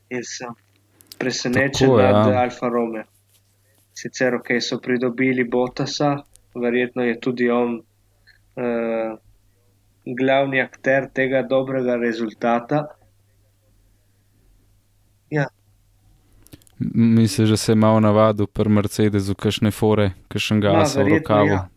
In sem presenečen Tako, ja. nad Alfa Romeo. Sicer, ok, so pridobili Botasa, verjetno je tudi on uh, glavni akter tega dobrega rezultata. Ja, M- Misliš, da se je malo navadil pri Mercedesu, kakšne fore, kakšen gas v rokavu. ja.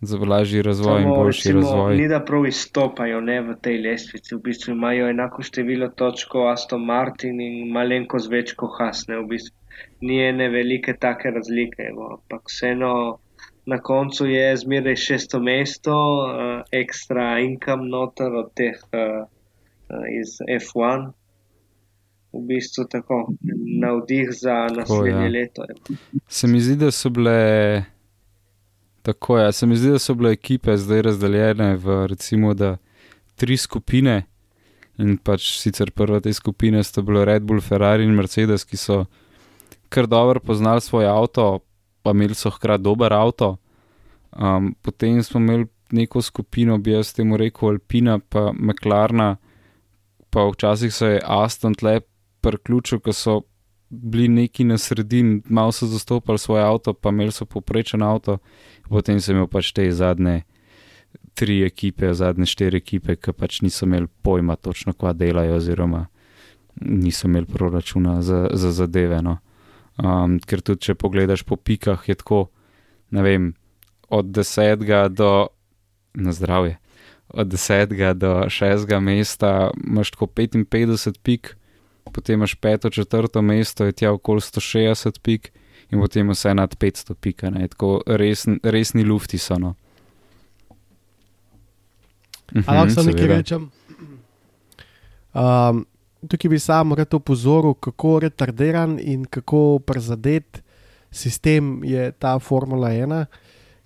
Za lažji razvoj in Samo, boljši recimo, razvoj. Ni da prav izstopajo ne, v tej lestvici. V bistvu imajo enako število točk kot Aston Martin in malenkost več kot Haas. Ne, v bistvu. Ni ene velike take razlike, ampak vseeno na koncu je zmeraj šesto mesto, uh, ekstra income noter od teh uh, uh, iz F1. V bistvu tako navdih za naslednje ja. leto. Evo. Se mi zdi, da so bile. Tako je, se mi zdi, da so bile ekipe zdaj razdeljene v recimo da tri skupine. In pač sicer prva te skupine sta bile Red Bull, Ferrari in Mercedes, ki so kar dobro poznali svoj avto, pa imeli so hkrati dober avto. Um, potem smo imeli neko skupino, bi jaz temu rekel Alpina, pa McLarna, pa včasih se je Aston tle priključil, ko so bili neki na sredini, malo so zastopali svoj avto, pa imeli so poprečen avto, potem sem imel pač te zadnje tri ekipe, zadnje štiri ekipe, ki pač niso imeli pojma točno, kva delajo, oziroma niso imeli proračuna za, za zadeve. No. Um, ker tudi, če pogledaš po pikah, je tako, ne vem, od desetega do na zdravje. Od desetega do šestega mesta imaš tako 55 pik, potem imaš peto, četrto mesto, je tja okoli 160 pik, in potem vse nad 500 pika, ne, tako resn, resni lufti so. No. Mhm, Lahko samo nekaj rečem. Um, tukaj bi samo rad opozoril, kako retardiran in kako prizadet sistem je ta Formula 1,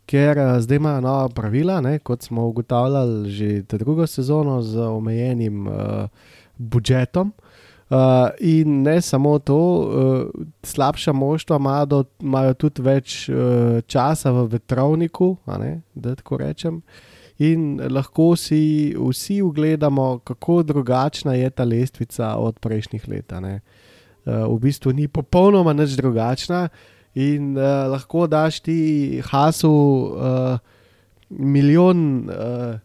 ker uh, zdaj ima nova pravila, ne, kot smo ugotavljali že drugo sezono z omejenim uh, budžetom. Uh, in ne samo to, uh, slabša moštva imajo, imajo tudi več uh, časa v vetrovniku, ne, da tako rečem. Uh, in lahko si vsi ugledamo, kako drugačna je ta lestvica od prejšnjih let. Uh, v bistvu ni popolnoma nič drugačna in uh, lahko daš ti hasu uh, milijon. Uh,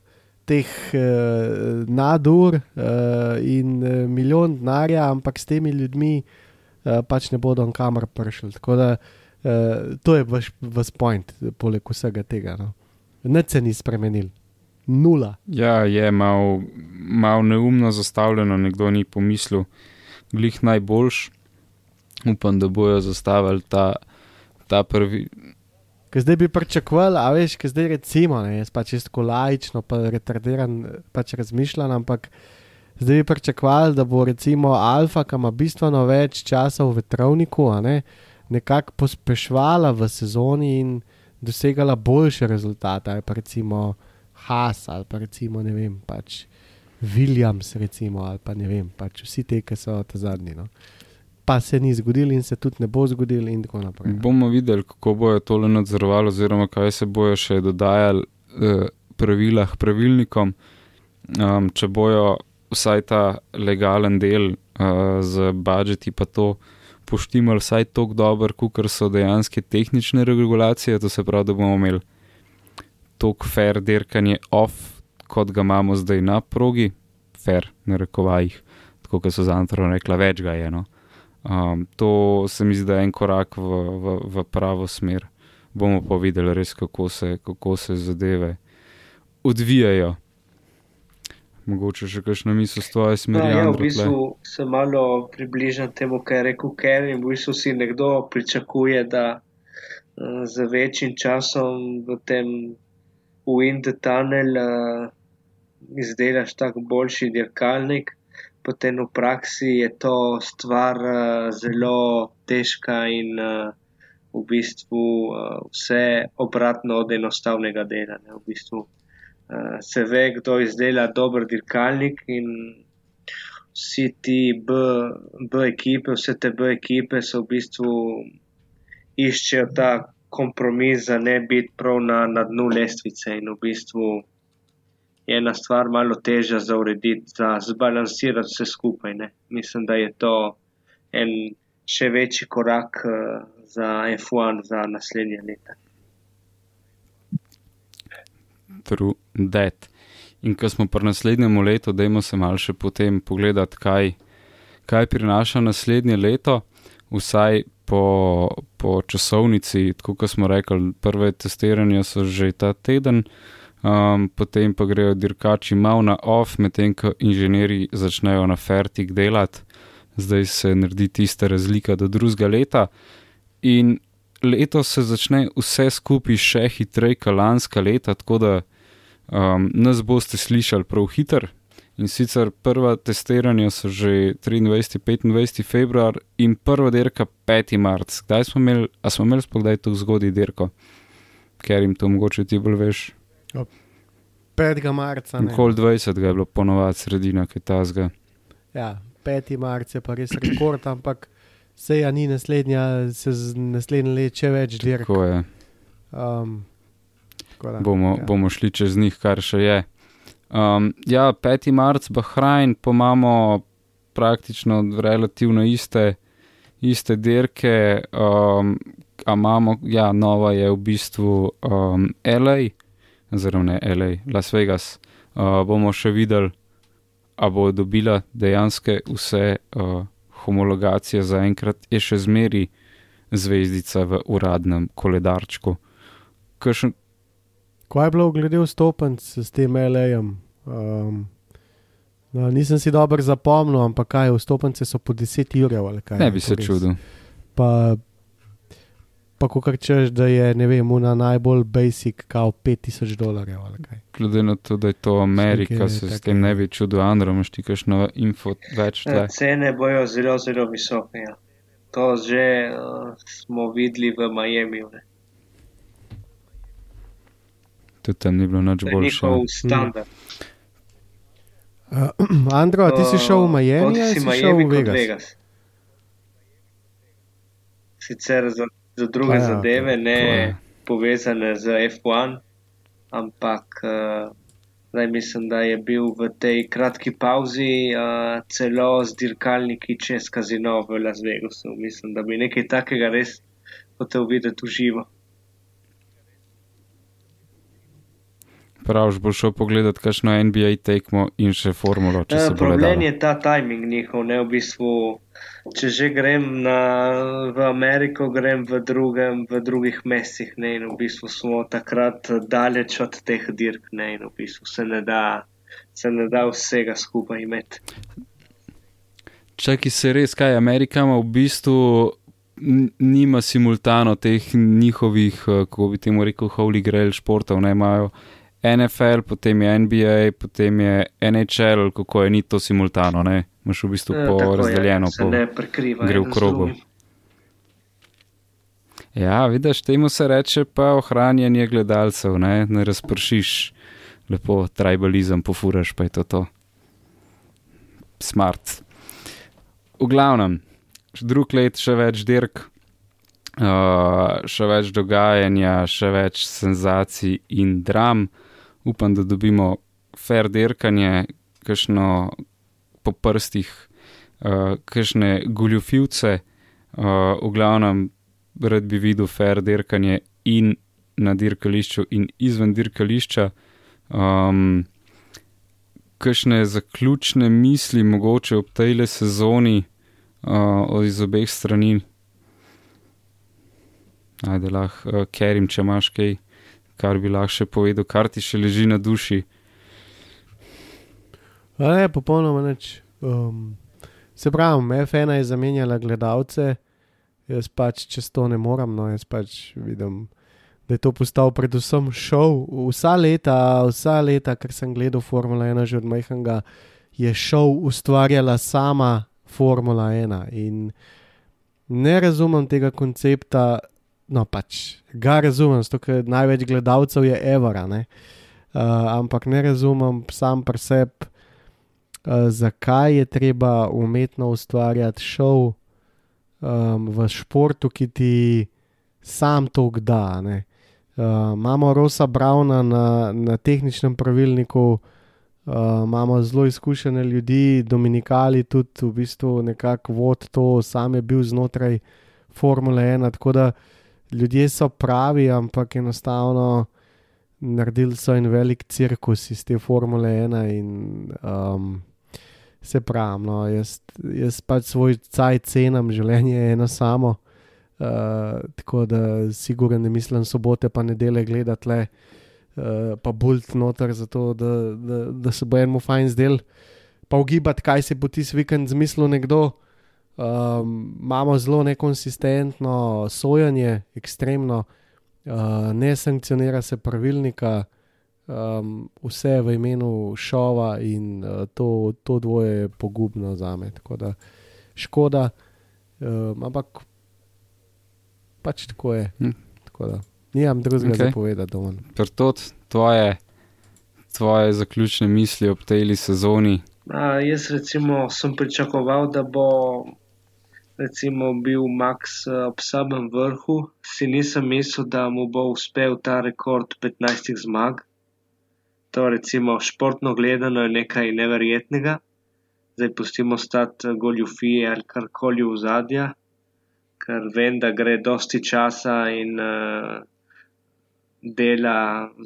Teh uh, nadur uh, in uh, milijon denarja, ampak s temi ljudmi uh, pač ne bodo kamor prišli. Tako da uh, to je vaš, vaš point, poleg vsega tega. No. Nič se ni spremenil nula. Ja, je malo mal neumno zastavljeno, nekdo ni pomislil, glih najboljš. Upam, da bojo zastavili ta, ta prvi. Ker zdaj bi pričakovali, a veš, ker zdaj recimo, ne, jaz pač čisto lajično, pa retardiran, pač razmišljam, ampak zdaj bi pričakovali, da bo recimo Alfa, ki ima bistveno več časa v vetrovniku, ne, nekako pospešvala v sezoni in dosegala boljše rezultate. Pa recimo Haas ali pa recimo ne vem, pač Williams, recimo, ali pa ne vem, pač vsi te, ki so ta zadnji. No. Pa se ni zgodil in se tudi ne bo zgodil, in tako naprej. Bomo videli, kako bojo tole nadzorovali, oziroma kaj se bojo še dodajali eh, pravilah, pravilnikom. Um, če bojo vsaj ta legalen del uh, z budžeti, pa to poštimali vsaj tako dobro, kot so dejansko tehnične regulacije, to se pravi, da bomo imeli tako fair dirkanje off, kot ga imamo zdaj na progi, fair, ne rekovajih, tako kot so za antro rekla, več ga je. No. Um, to se mi zdi, da je en korak v, v, v pravo smer. Bomo pa videli res, kako se, kako se zadeve odvijajo. Mogoče še kakšno misel s tvoje smeri. Ja, ja, v bistvu se malo približam temu, kar je rekel Kevin. V bistvu si nekdo pričakuje, da uh, z večjim časom v tem v Indu tunel uh, izdelaš tako boljši dirkalnik, potem v praksi je to stvar uh, zelo težka in uh, v bistvu uh, vse obratno od enostavnega dela. Ne, v bistvu, se ve, kdo izdela dober dirkalnik in vsi ti B, B ekipe, vse te B ekipe so v bistvu iščejo ta kompromis za ne biti prav na, na dnu lestvice in v bistvu je ena stvar malo težja za urediti, za zbalansirati vse skupaj. Ne. Mislim, da je to en še večji korak uh, za F1 za naslednje leta. True that. In ko smo pri naslednjem letu, dajmo se malo še potem pogledati, kaj, kaj prinaša naslednje leto, vsaj po, po časovnici, tako kot smo rekli, prve testiranja so že ta teden, um, potem pa grejo dirkači malo na off, medtem ko inženirji začnejo na fertik delati, zdaj se naredi tista razlika do drugega leta. In leto se začne vse skupaj še hitreje, kot lanska leta, tako da um, nas boste slišali prav hiter, In sicer prva testiranja so že 23-25 februar in prva dirka 5. marc. Kdaj smo imeli, a smo imeli sploh kdaj tako zgodaj dirko, ker jim to mogoče ti bolj veš? 5. marca. Kol 20 je bilo ponovadi sredina Kitajska. Ja, 5. marc je pa res rekord, ampak seja ni naslednja, se z naslednje let še več dirka. Tako je. Um, bomo, ja. bomo šli čez njih, kar še je. Um, ja, 5. marc, Bahrajn, pa imamo praktično relativno iste, iste dirke. Um, imamo, ja, nova je v bistvu um, LA, oziroma ne LA, Las Vegas. Uh, bomo še videli, ali bo dobila dejansko vse uh, homologacije, zaenkrat je še zmeri zvezdica v uradnem koledarčku. Kakšen, Kaj je bilo glede vstopenc s tem LA-jem? Um, no, nisem si dobro zapomnil, ampak kaj, vstopence so po 10 ur ali kaj. Ne bi se čudil. Pa pa ko kar češ, da je ne vem, una najbolj basic, kao 5000 dolarjev ali kaj. Glede na to, da je to Amerika, se s tem ne bi čudil, Andro, imaš ti kakšno info več tle. Ja, Cene bojo zelo, zelo visoke. Ja. To že uh, smo videli v Miamiju. ne. Tudi tam ni bilo nič To je boljše. njihov standard. Uh, *clears throat* Andro, a ti si šel v Miami ali si si Miami šel v Vegas? Vegas. Sicer za, za druge ja, zadeve, okej, ne to povezane z F1, ampak uh, zdaj mislim, da je bil v tej kratki pauzi uh, celo z dirkalniki čez kazino v Las Vegasu. Mislim, da bi nekaj takega res hotel videti v živo. Prav, boš šel pogledat kakšno NBA tekmo in še formulo, če Eh, se bo le Problem je ta timing njihov, ne v bistvu. Če že grem na, v Ameriko, grem v, drugem, v drugih mestih, ne, in v bistvu smo takrat daleč od teh dirk, ne, in v bistvu se ne da, se ne da vsega skupaj imeti. Čakaj se res, kaj Amerika ima v bistvu. Nima simultano teh njihovih, eh, kako bi temu rekel, holy grail športov, ne imajo NFL, potem je NBA, potem je NHL, kako je ni to simultano, ne, imaš v bistvu Eh, po je, razdeljeno. se Po, ne prekriva. gre v krogu. Ja, vidiš, temu se reče pa ohranjanje gledalcev, ne, ne razpršiš lepo tribalizem, pofuraš pa je to to. Smart. V glavnem, drug let še več dirk, uh, še več dogajanja, še več senzacij in dram. Upam, da dobimo fair dirkanje, kakšno po prstih, uh, kakšne goljufivce, uh, v glavnem rad bi videl fair dirkanje in na dirkališču in izven dirkališča. Um, kakšne zaključne misli, mogoče ob tej le sezoni, uh, iz obeh strani. Ajde, lahko, uh, Kerim, če imaš kaj, kar bi lahko še povedal, kar ti še leži na duši. A Ne, popolnoma nič. Um, se pravi, F1 je zamenjala gledalce, jaz pač čez to ne morem, no jaz pač vidim, da je to postal predvsem šov. Vsa leta, vsa leta, ker sem gledal Formula 1 že od majhnega, je šov ustvarjala sama Formula 1 in ne razumem tega koncepta. No, pač ga razumem, zato ker največ gledalcev je Evora, ne. Uh, ampak ne razumem sam pri sebi, uh, zakaj je treba umetno ustvarjati šov um, v športu, ki ti sam to da. ne. Uh, imamo Rosa Brauna na, na tehničnem pravilniku, uh, imamo zelo izkušene ljudi, Dominikali tudi v bistvu nekako vod to, sam je bil znotraj Formule 1, tako da ljudje so pravi, ampak enostavno naredili so en velik cirkus iz te Formule 1 in um, se pravi, no, jaz, jaz pač svoj cajt cenim, življenje je eno samo. Uh, tako da sigurno ne mislim sobote pa nedele gledati le, uh, pa bult noter, zato da, da, da se bo enemu fajn zdel, pa ugibati, kaj se bo tisti vikend zmislil nekdo. Um, imamo zelo nekonsistentno sojanje, ekstremno, uh, ne sankcionira se pravilnika, um, vse v imenu šova in uh, to, to dvoje je pogubno za me. Tako da škoda, um, ampak pač tako je. Hm. Tako da nimam drugega okay. Povedati. dovolj. Prtot, tvoje, tvoje zaključne misli ob tej sezoni. A, jaz recimo sem pričakoval, da bo recimo bil Max eh, ob samem vrhu. Si nisem mislil, da mu bo uspel ta rekord 15 zmag. To recimo športno gledano je nekaj neverjetnega. Zdaj pustimo stati goljufije ali karkoli v zadja, ker vem, da gre dosti časa in uh, dela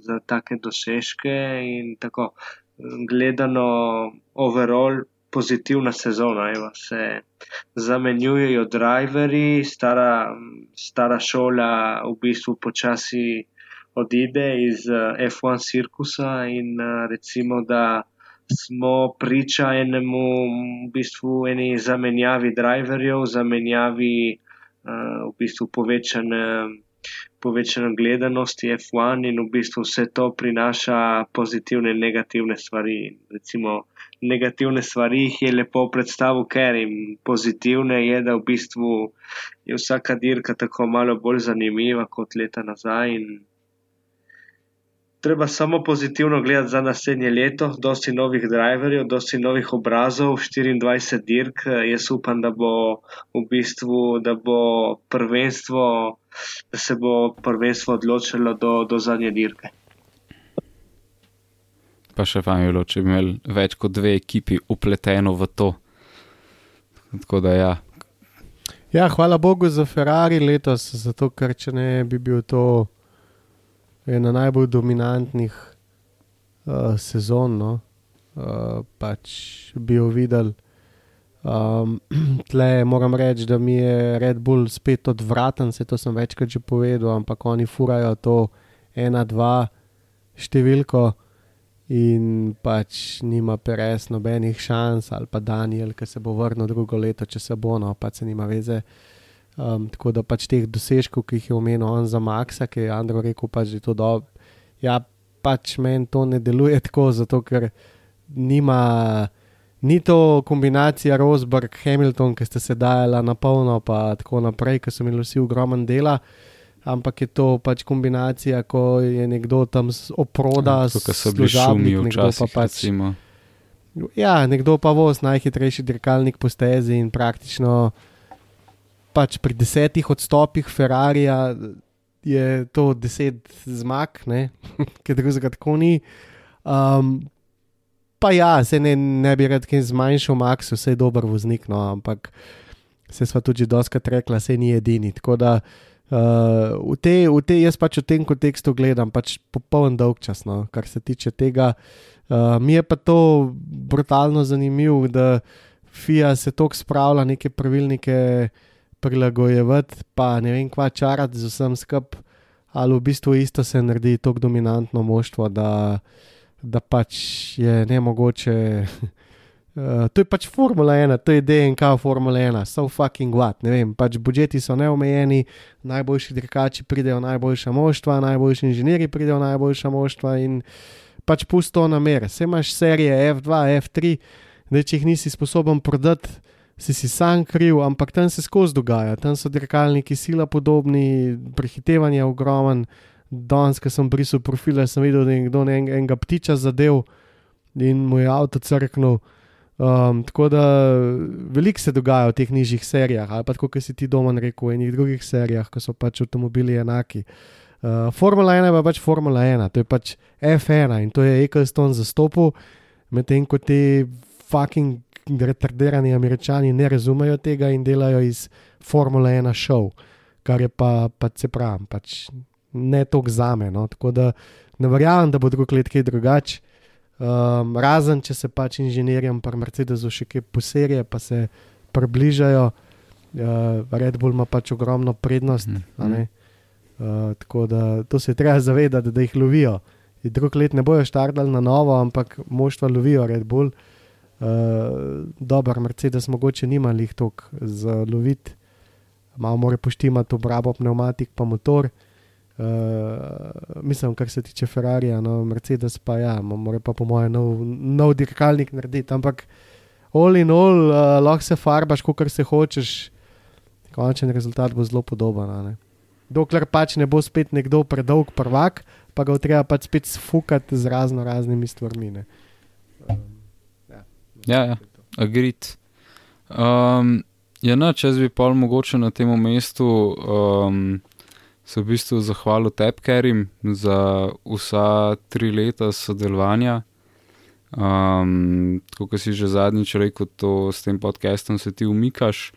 za take dosežke in tako gledano overall pozitivna sezona. Evo, se zamenjujejo driverji, stara, stara šola v bistvu počasi odide iz eh, F1 cirkusa in eh, recimo, da smo priča enemu, v bistvu eni zamenjavi driverjev, zamenjavi v bistvu povečane, povečane gledanosti F1 in v bistvu vse to prinaša pozitivne in negativne stvari. Recimo, negativne stvari jih je lepo predstavil, ker jim pozitivne je, da v bistvu je vsaka dirka tako malo bolj zanimiva kot leta nazaj. Treba samo pozitivno gledati za naslednje leto, dosti novih driverjev, dosti novih obrazov, 24 dirk. Jaz upam, da bo v bistvu, da bo prvenstvo, da se bo prvenstvo odločilo do, do zadnje dirke pa še fajn bilo, če bi imeli več kot dve ekipi upleteno v to. Tako da ja. Ja, hvala Bogu za Ferrari letos, zato ker če ne bi bil to ena najbolj dominantnih uh, sezon, no? uh, pač bi jo videl. Um, *clears throat* tle moram reči, da mi je Red Bull spet odvraten, se to sem večkrat že povedal, ampak oni furajo to ena, dva številko in pač nima peres nobenih šans, ali pa Daniel, ki se bo vrnil drugo leto, če se bo, no pač se nima veze. Um, tako da pač teh dosežkov, ki jih je omenil on za Maxa, ki je Andro rekel, pač je to dobro. Ja, pač meni to ne deluje *laughs* tako, zato ker nima. Ni to kombinacija Rosberg-Hamilton, ki ste se dajala na polno, pa tako naprej, ki so imeli vsi ogromen dela. Uh, ampak je to pač kombinacija, ko je nekdo tam oproda, ja, kot so bili šumi, včasih pa pač. Recimo. Ja, nekdo pa voz najhitrejši dirkalnik po stezi in praktično pač pri desetih odstopih Ferrarija je to deset zmag, *laughs* ker drugega tako ni. Um, pa ja, se ne, ne bi rad kaj zmanjšal, Max, vse je dober voznik, no, ampak se sva tudi doskrat rekla, se ni edini. Tako da uh, v te, v te, jaz pač v tem kontekstu gledam, pač popoln dolg čas, no, kar se tiče tega. Uh, mi je pa to brutalno zanimivo, da FIA se tako spravlja neke pravilnike prilagojevati, pa ne vem, kva čarati z vsem skup, ali v bistvu isto se naredi tako dominantno moštvo, da, da pač je ne mogoče. Uh, *laughs* to je pač Formula 1, to je DNK Formula 1, so fucking what. Ne vem, pač budžeti so neomejeni, najboljši dirkači pridejo najboljša moštva, najboljši inženirji pridejo najboljša moštva in pač pusto na mer. Se imaš serije F2, F3, da če jih nisi sposoben prodati, si si sam kriv, ampak tam se skozi dogaja, tam so dirkalniki sila podobni, prehitevanje je ogromen. Danes, ko sem brisal profile, sem videl, da je nekdo enega ptiča zadev in mu je avto crknil. Um, tako da veliko se dogaja v teh nižjih serijah, ali pa kot si ti doma rekel, v enih drugih serijah, ko so pač avtomobili enaki. Uh, Formula 1 je pač Formula 1, to je pač F1 in to je Eccleston zastopil, medtem ko ti fucking retardirani američani ne razumejo tega in delajo iz Formula 1 show, kar je pa, pa se pravi, pač ne toliko za me. No? Tako da ne verjamem, da bo drug let kaj drugače. Um, razen, če se pač inženirjem, pa Mercedesu še kaj poserije, pa se približajo, uh, Red Bull ima pač ogromno prednost. Mm -hmm. uh, tako da to se treba zavedati, da jih lovijo. In drug let ne bojo štardali na novo, ampak moštva lovijo Red Bull. Uh, Dober, Mercedes mogoče nima jih toliko za loviti, malo more poštimati obrabo pneumatik, pa motor. Uh, Uh, mislim, kar se tiče Ferrari, no, Mercedes pa ja, mora pa po mojem nov, nov dirkalnik narediti. Ampak all in all, uh, lahko se farbaš, kot se hočeš, končni rezultat bo zelo podoben. Dokler pač ne bo spet nekdo predolg prvak, pa ga treba pač spet sfukati z razno raznimi stvarmi. Um, ja, ja, agrit. Um, ja, no, če bi pa mogoče na tem mestu. Um, se v bistvu zahvalil Tepkerim za vsa tri leta sodelovanja. Um, kot si že zadnjič rekel, to s tem podcastom se ti umikaš.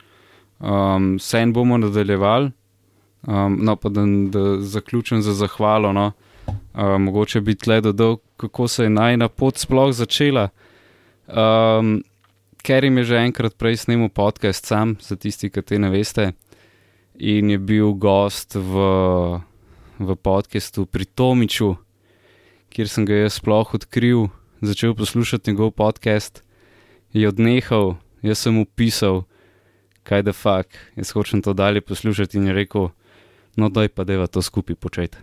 Um, Sen bomo nadaljevali, um, no pa da, da zaključim za zahvalo. No. Uh, mogoče bi tle dodal, kako se je najna pot sploh začela. Um, Ker jim je že enkrat prej snimal podcast, sam za tisti, ki te ne veste in je bil gost v, v podkastu pri Tomiču, kjer sem ga jaz sploh odkril, začel poslušati njegov podcast, je odnehal, jaz sem mu pisal, kaj da fuk, jaz hočem to dalje poslušati in je rekel, no, daj pa deva to skupaj početi.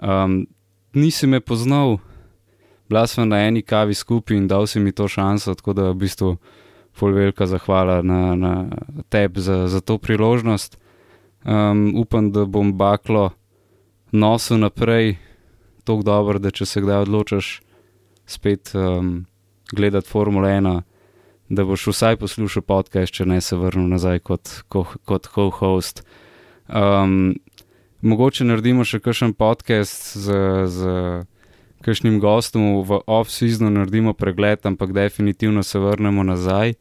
Um, nisi me poznal, bila sem na eni kavi skupaj in dal si mi to šanso, tako da v bistvu ful velika zahvala na, na tebi za, za to priložnost. Um, upam, da bom baklo nosil naprej tako dobro, da če se kdaj odločiš spet um, gledati Formula 1, da boš vsaj poslušal podcast, če ne se vrnil nazaj kot, kot, kot co-host. Um, mogoče naredimo še kakšen podcast z, z kakšnim gostom v off-seasonu, naredimo pregled, ampak definitivno se vrnemo nazaj.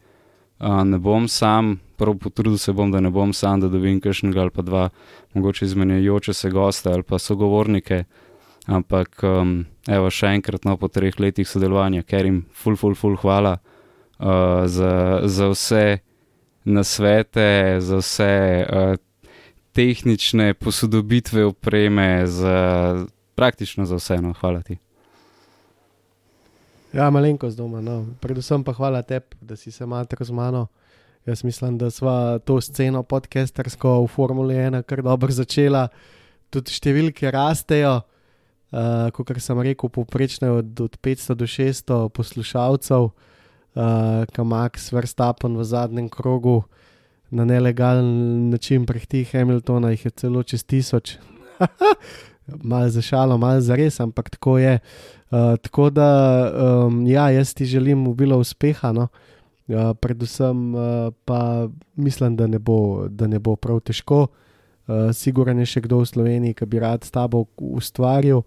Uh, ne bom sam, prvo potrudil se bom, da ne bom sam, da dobim kakšnega ali pa dva, mogoče izmenjujoče se goste ali pa sogovornike. Ampak, um, evo, še enkrat, no, po treh letih sodelovanja, ker jim ful, ful, ful, hvala uh, za, za vse nasvete, za vse uh, tehnične posodobitve opreme, za, praktično za vse. No, hvala ti. Ja, malenkost doma. No. Predvsem pa hvala tebi, da si se malo z mano. Jaz mislim, da smo to sceno podcastersko v Formuli 1 kar dobro začela, tudi številke rastejo. Uh, kot sem rekel, poprečno od, od 500 do 600 poslušalcev, uh, kam Max Verstappen v zadnjem krogu na nelegalen način prehti Hamiltona, jih je celo čez tisoč. *laughs* mal za šalo, mal za res, ampak tako je. Uh, tako da, um, ja, jaz ti želim ubilo uspeha, no? uh, predvsem uh, pa mislim, da ne, bo, da ne bo prav težko. Uh, Siguran je še kdo v Sloveniji, ki bi rad s tabo ustvaril.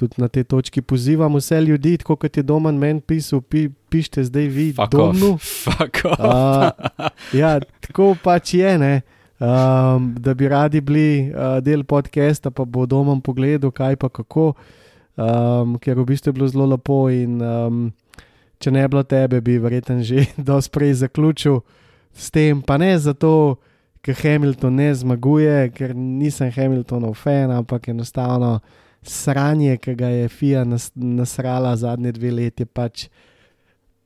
Tudi na tej točki pozivam vse ljudi, tako kot je doma meni pisal, pi, pišite zdaj vi, domnu. uh, *laughs* ja, tako pač je, ne. Um, da bi radi bili uh, del podcasta, pa bo doma pogledal, kaj pa kako, um, ker v bistvu je bilo zelo lepo. In, um, če ne bi bilo tebe, bi verjetno že *laughs* dosti prej zaključil s tem, pa ne zato, ker Hamilton ne zmaguje, ker nisem Hamiltonov fan, ampak enostavno sranje, ki ga je FIA nas, nasrala zadnje dve leti, pač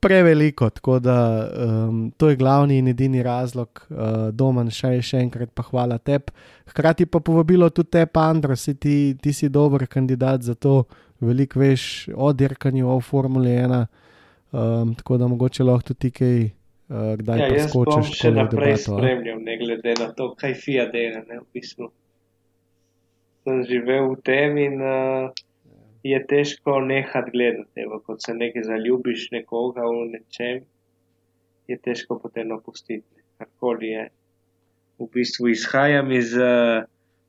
preveliko. Tako da um, to je glavni in edini razlog, uh, doma še, še enkrat pa hvala tebi. Hkrati pa povabilo tudi te, Andro, si ti, ti si dober kandidat za to, veliko veš o dirkanju, o Formuli 1. Um, tako da mogoče lahko tudi ti kaj. Uh, kdaj ja, pa skočiš? Še naprej spremljam, ne glede na to, kaj FIA dela. Ne, v bistvu. Sem živel v tem in uh, je težko nehati gledati. Evo, ko se nekaj zaljubiš nekoga v nečem, je težko potem opustiti. Karkoli je. V bistvu izhajam iz uh,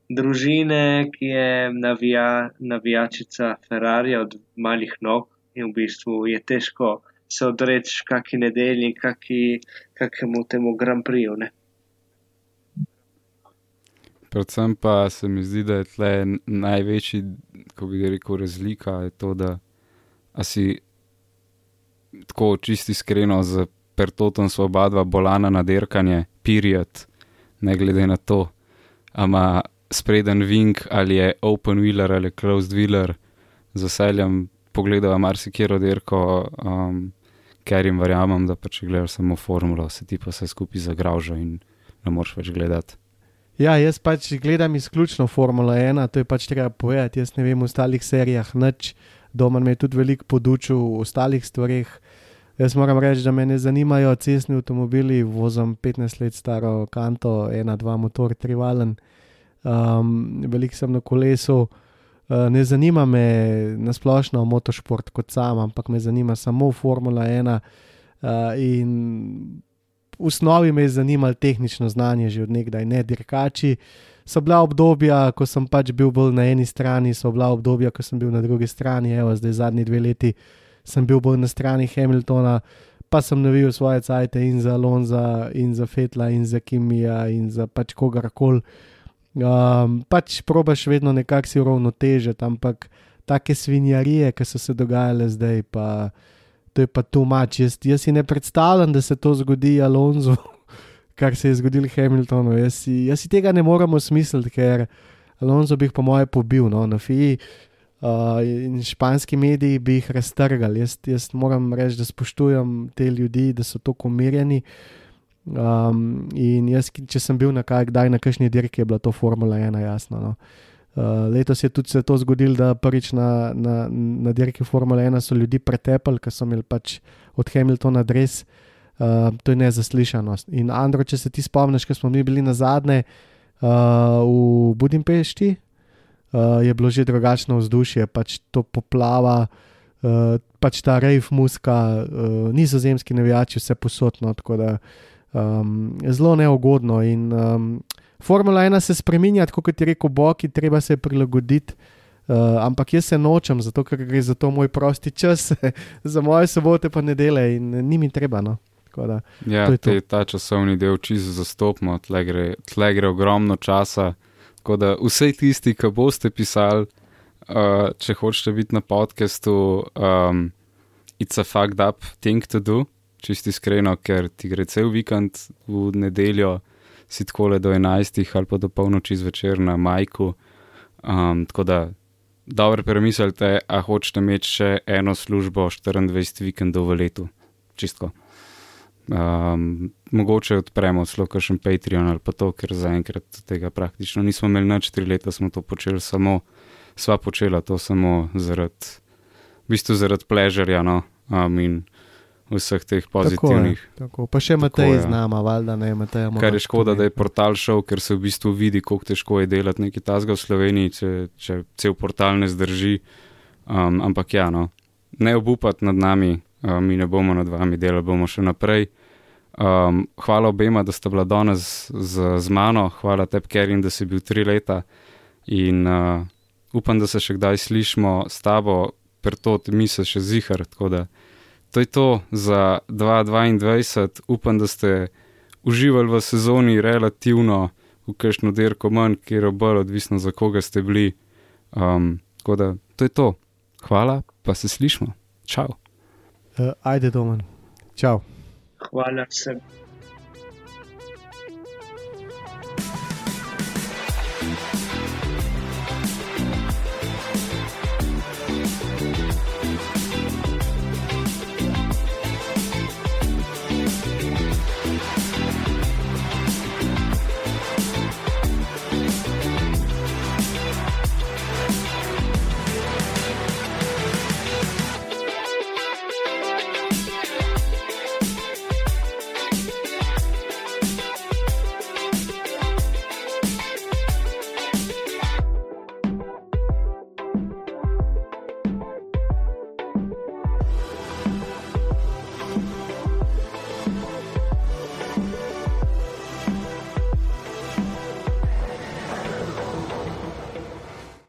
družine, ki je navija, navijačica Ferrari od malih nog in v bistvu je težko se odreči kakšni nedelji, kakšnemu temu Grand Prix. Ne? Predvsem pa se mi zdi, da je tle največji, ko bi rekel, razlika je to, da si tako čisti iskreno z pertotom svobodva bolana na derkanje, period, ne glede na to, ama spreden wing ali je open wheeler ali closed wheeler, z veseljem pogledava marsikero dirko, um, ker jim verjamem, da pa če gledaš samo formulo, se ti pa vse skupaj zagraža in ne moreš več gledati. Ja, jaz pač gledam izključno Formula 1, to je pač treba povedati. Jaz ne vem v ostalih serijah nič, doma me je tudi veliko podučil v ostalih stvareh. Jaz moram reči, da me ne zanimajo cestni avtomobili, vozim 15 let staro kanto, ena, dva motor, trivalen, um, veliko sem na kolesu. Eh, ne zanima me nasplošno motošport kot sam, ampak me zanima samo Formula 1. Uh, eh, in v osnovi me je zanimalo tehnično znanje, že odnegdaj, ne dirkači. So bila obdobja, ko sem pač bil bolj na eni strani, so bila obdobja, ko sem bil na drugi strani, evo, zdaj zadnji dve leti sem bil bolj na strani Hamiltona, pa sem navil svoje cajte in za Alonza, in za Fetla, in za Kimija, in za pač kogarkoli. Um, pač probaš vedno nekako si uravnotežiti, ampak take svinjarije, ki so se dogajale zdaj, pa to je pa tu mač. Jaz, jaz si ne predstavljam, da se to zgodi Alonso, *laughs* kar se je zgodilo Hamiltonu. Jaz si, jaz si tega ne moremo smisliti, ker Alonso bi jih po moje pobil no, na FII. Uh, in španski mediji bi jih raztrgali. Jaz, jaz moram reči, da spoštujem te ljudi, da so tako umirjeni. Um, in jaz, če sem bil na kaj, kdaj na kakšni dirki, je bila to Formula 1, jasno. No. Uh, letos je tudi se to zgodilo, da prvič na, na, na dirki Formula 1 so ljudi pretepali, ker so imeli pač od Hamiltona adres. Uh, to je nezaslišanost. In Andro, če se ti spomniš, ko smo mi bili na zadnje uh, v Budimpešti, uh, je bilo že drugačno vzdušje, pač to poplava, uh, pač ta rejf muska, uh, nizozemski navijači, vse posodno. Um, je zelo neugodno. In um, Formula 1 se spremenja, kot je rekel Boki, treba se prilagoditi. Uh, ampak jaz se nočem, zato ker gre za to moj prosti čas, *laughs* za moje sobote pa nedele in ni mi treba. No. Da, ja, te, ta časovni del čisto zastopimo, tle gre, tle gre ogromno časa. Tako da vse tisti, ki boste pisali, uh, če hočete biti na podkastu, um, it's a fucked up thing to do, čisti iskreno, ker ti gre cel vikend v nedeljo si tako le do 11 ali pa do polnoči zvečer na majku. Um, tako da dobro premislite, a hočete imeti še eno službo 24 vikendov v letu. Čistko. Um, mogoče odpremo celo kakšen Patreon ali pa to, ker zaenkrat tega praktično nismo imeli na 4 leta, smo to počeli samo, sva počela to samo zaradi, v bistvu zaradi pležerja, no, um, in vseh teh pozitivnih. Tako, tako. Pa še Matej z nama, valjda ne Matej. Kar je škoda, da je portal šel, ker se v bistvu vidi, kako težko je delati nekaj tasga v Sloveniji, če, če cel portal ne zdrži. Um, ampak ja, no, ne obupati nad nami, um, mi ne bomo nad vami delali, bomo še naprej. Um, hvala obema, da sta bila danes z, z mano, hvala tebi, Kerin, da si bil tri leta in uh, upam, da se še kdaj slišmo s tabo, pertot, mi se še zihar. Tako da to je to za 2022. Upam, da ste uživali v sezoni relativno v kakšno dirko manj, kjer je bolj odvisno, za koga ste bili. Um, tako da to je to. Hvala, pa se slišmo. Čau. Uh, ajde, domen. Čau. Hvala vsem.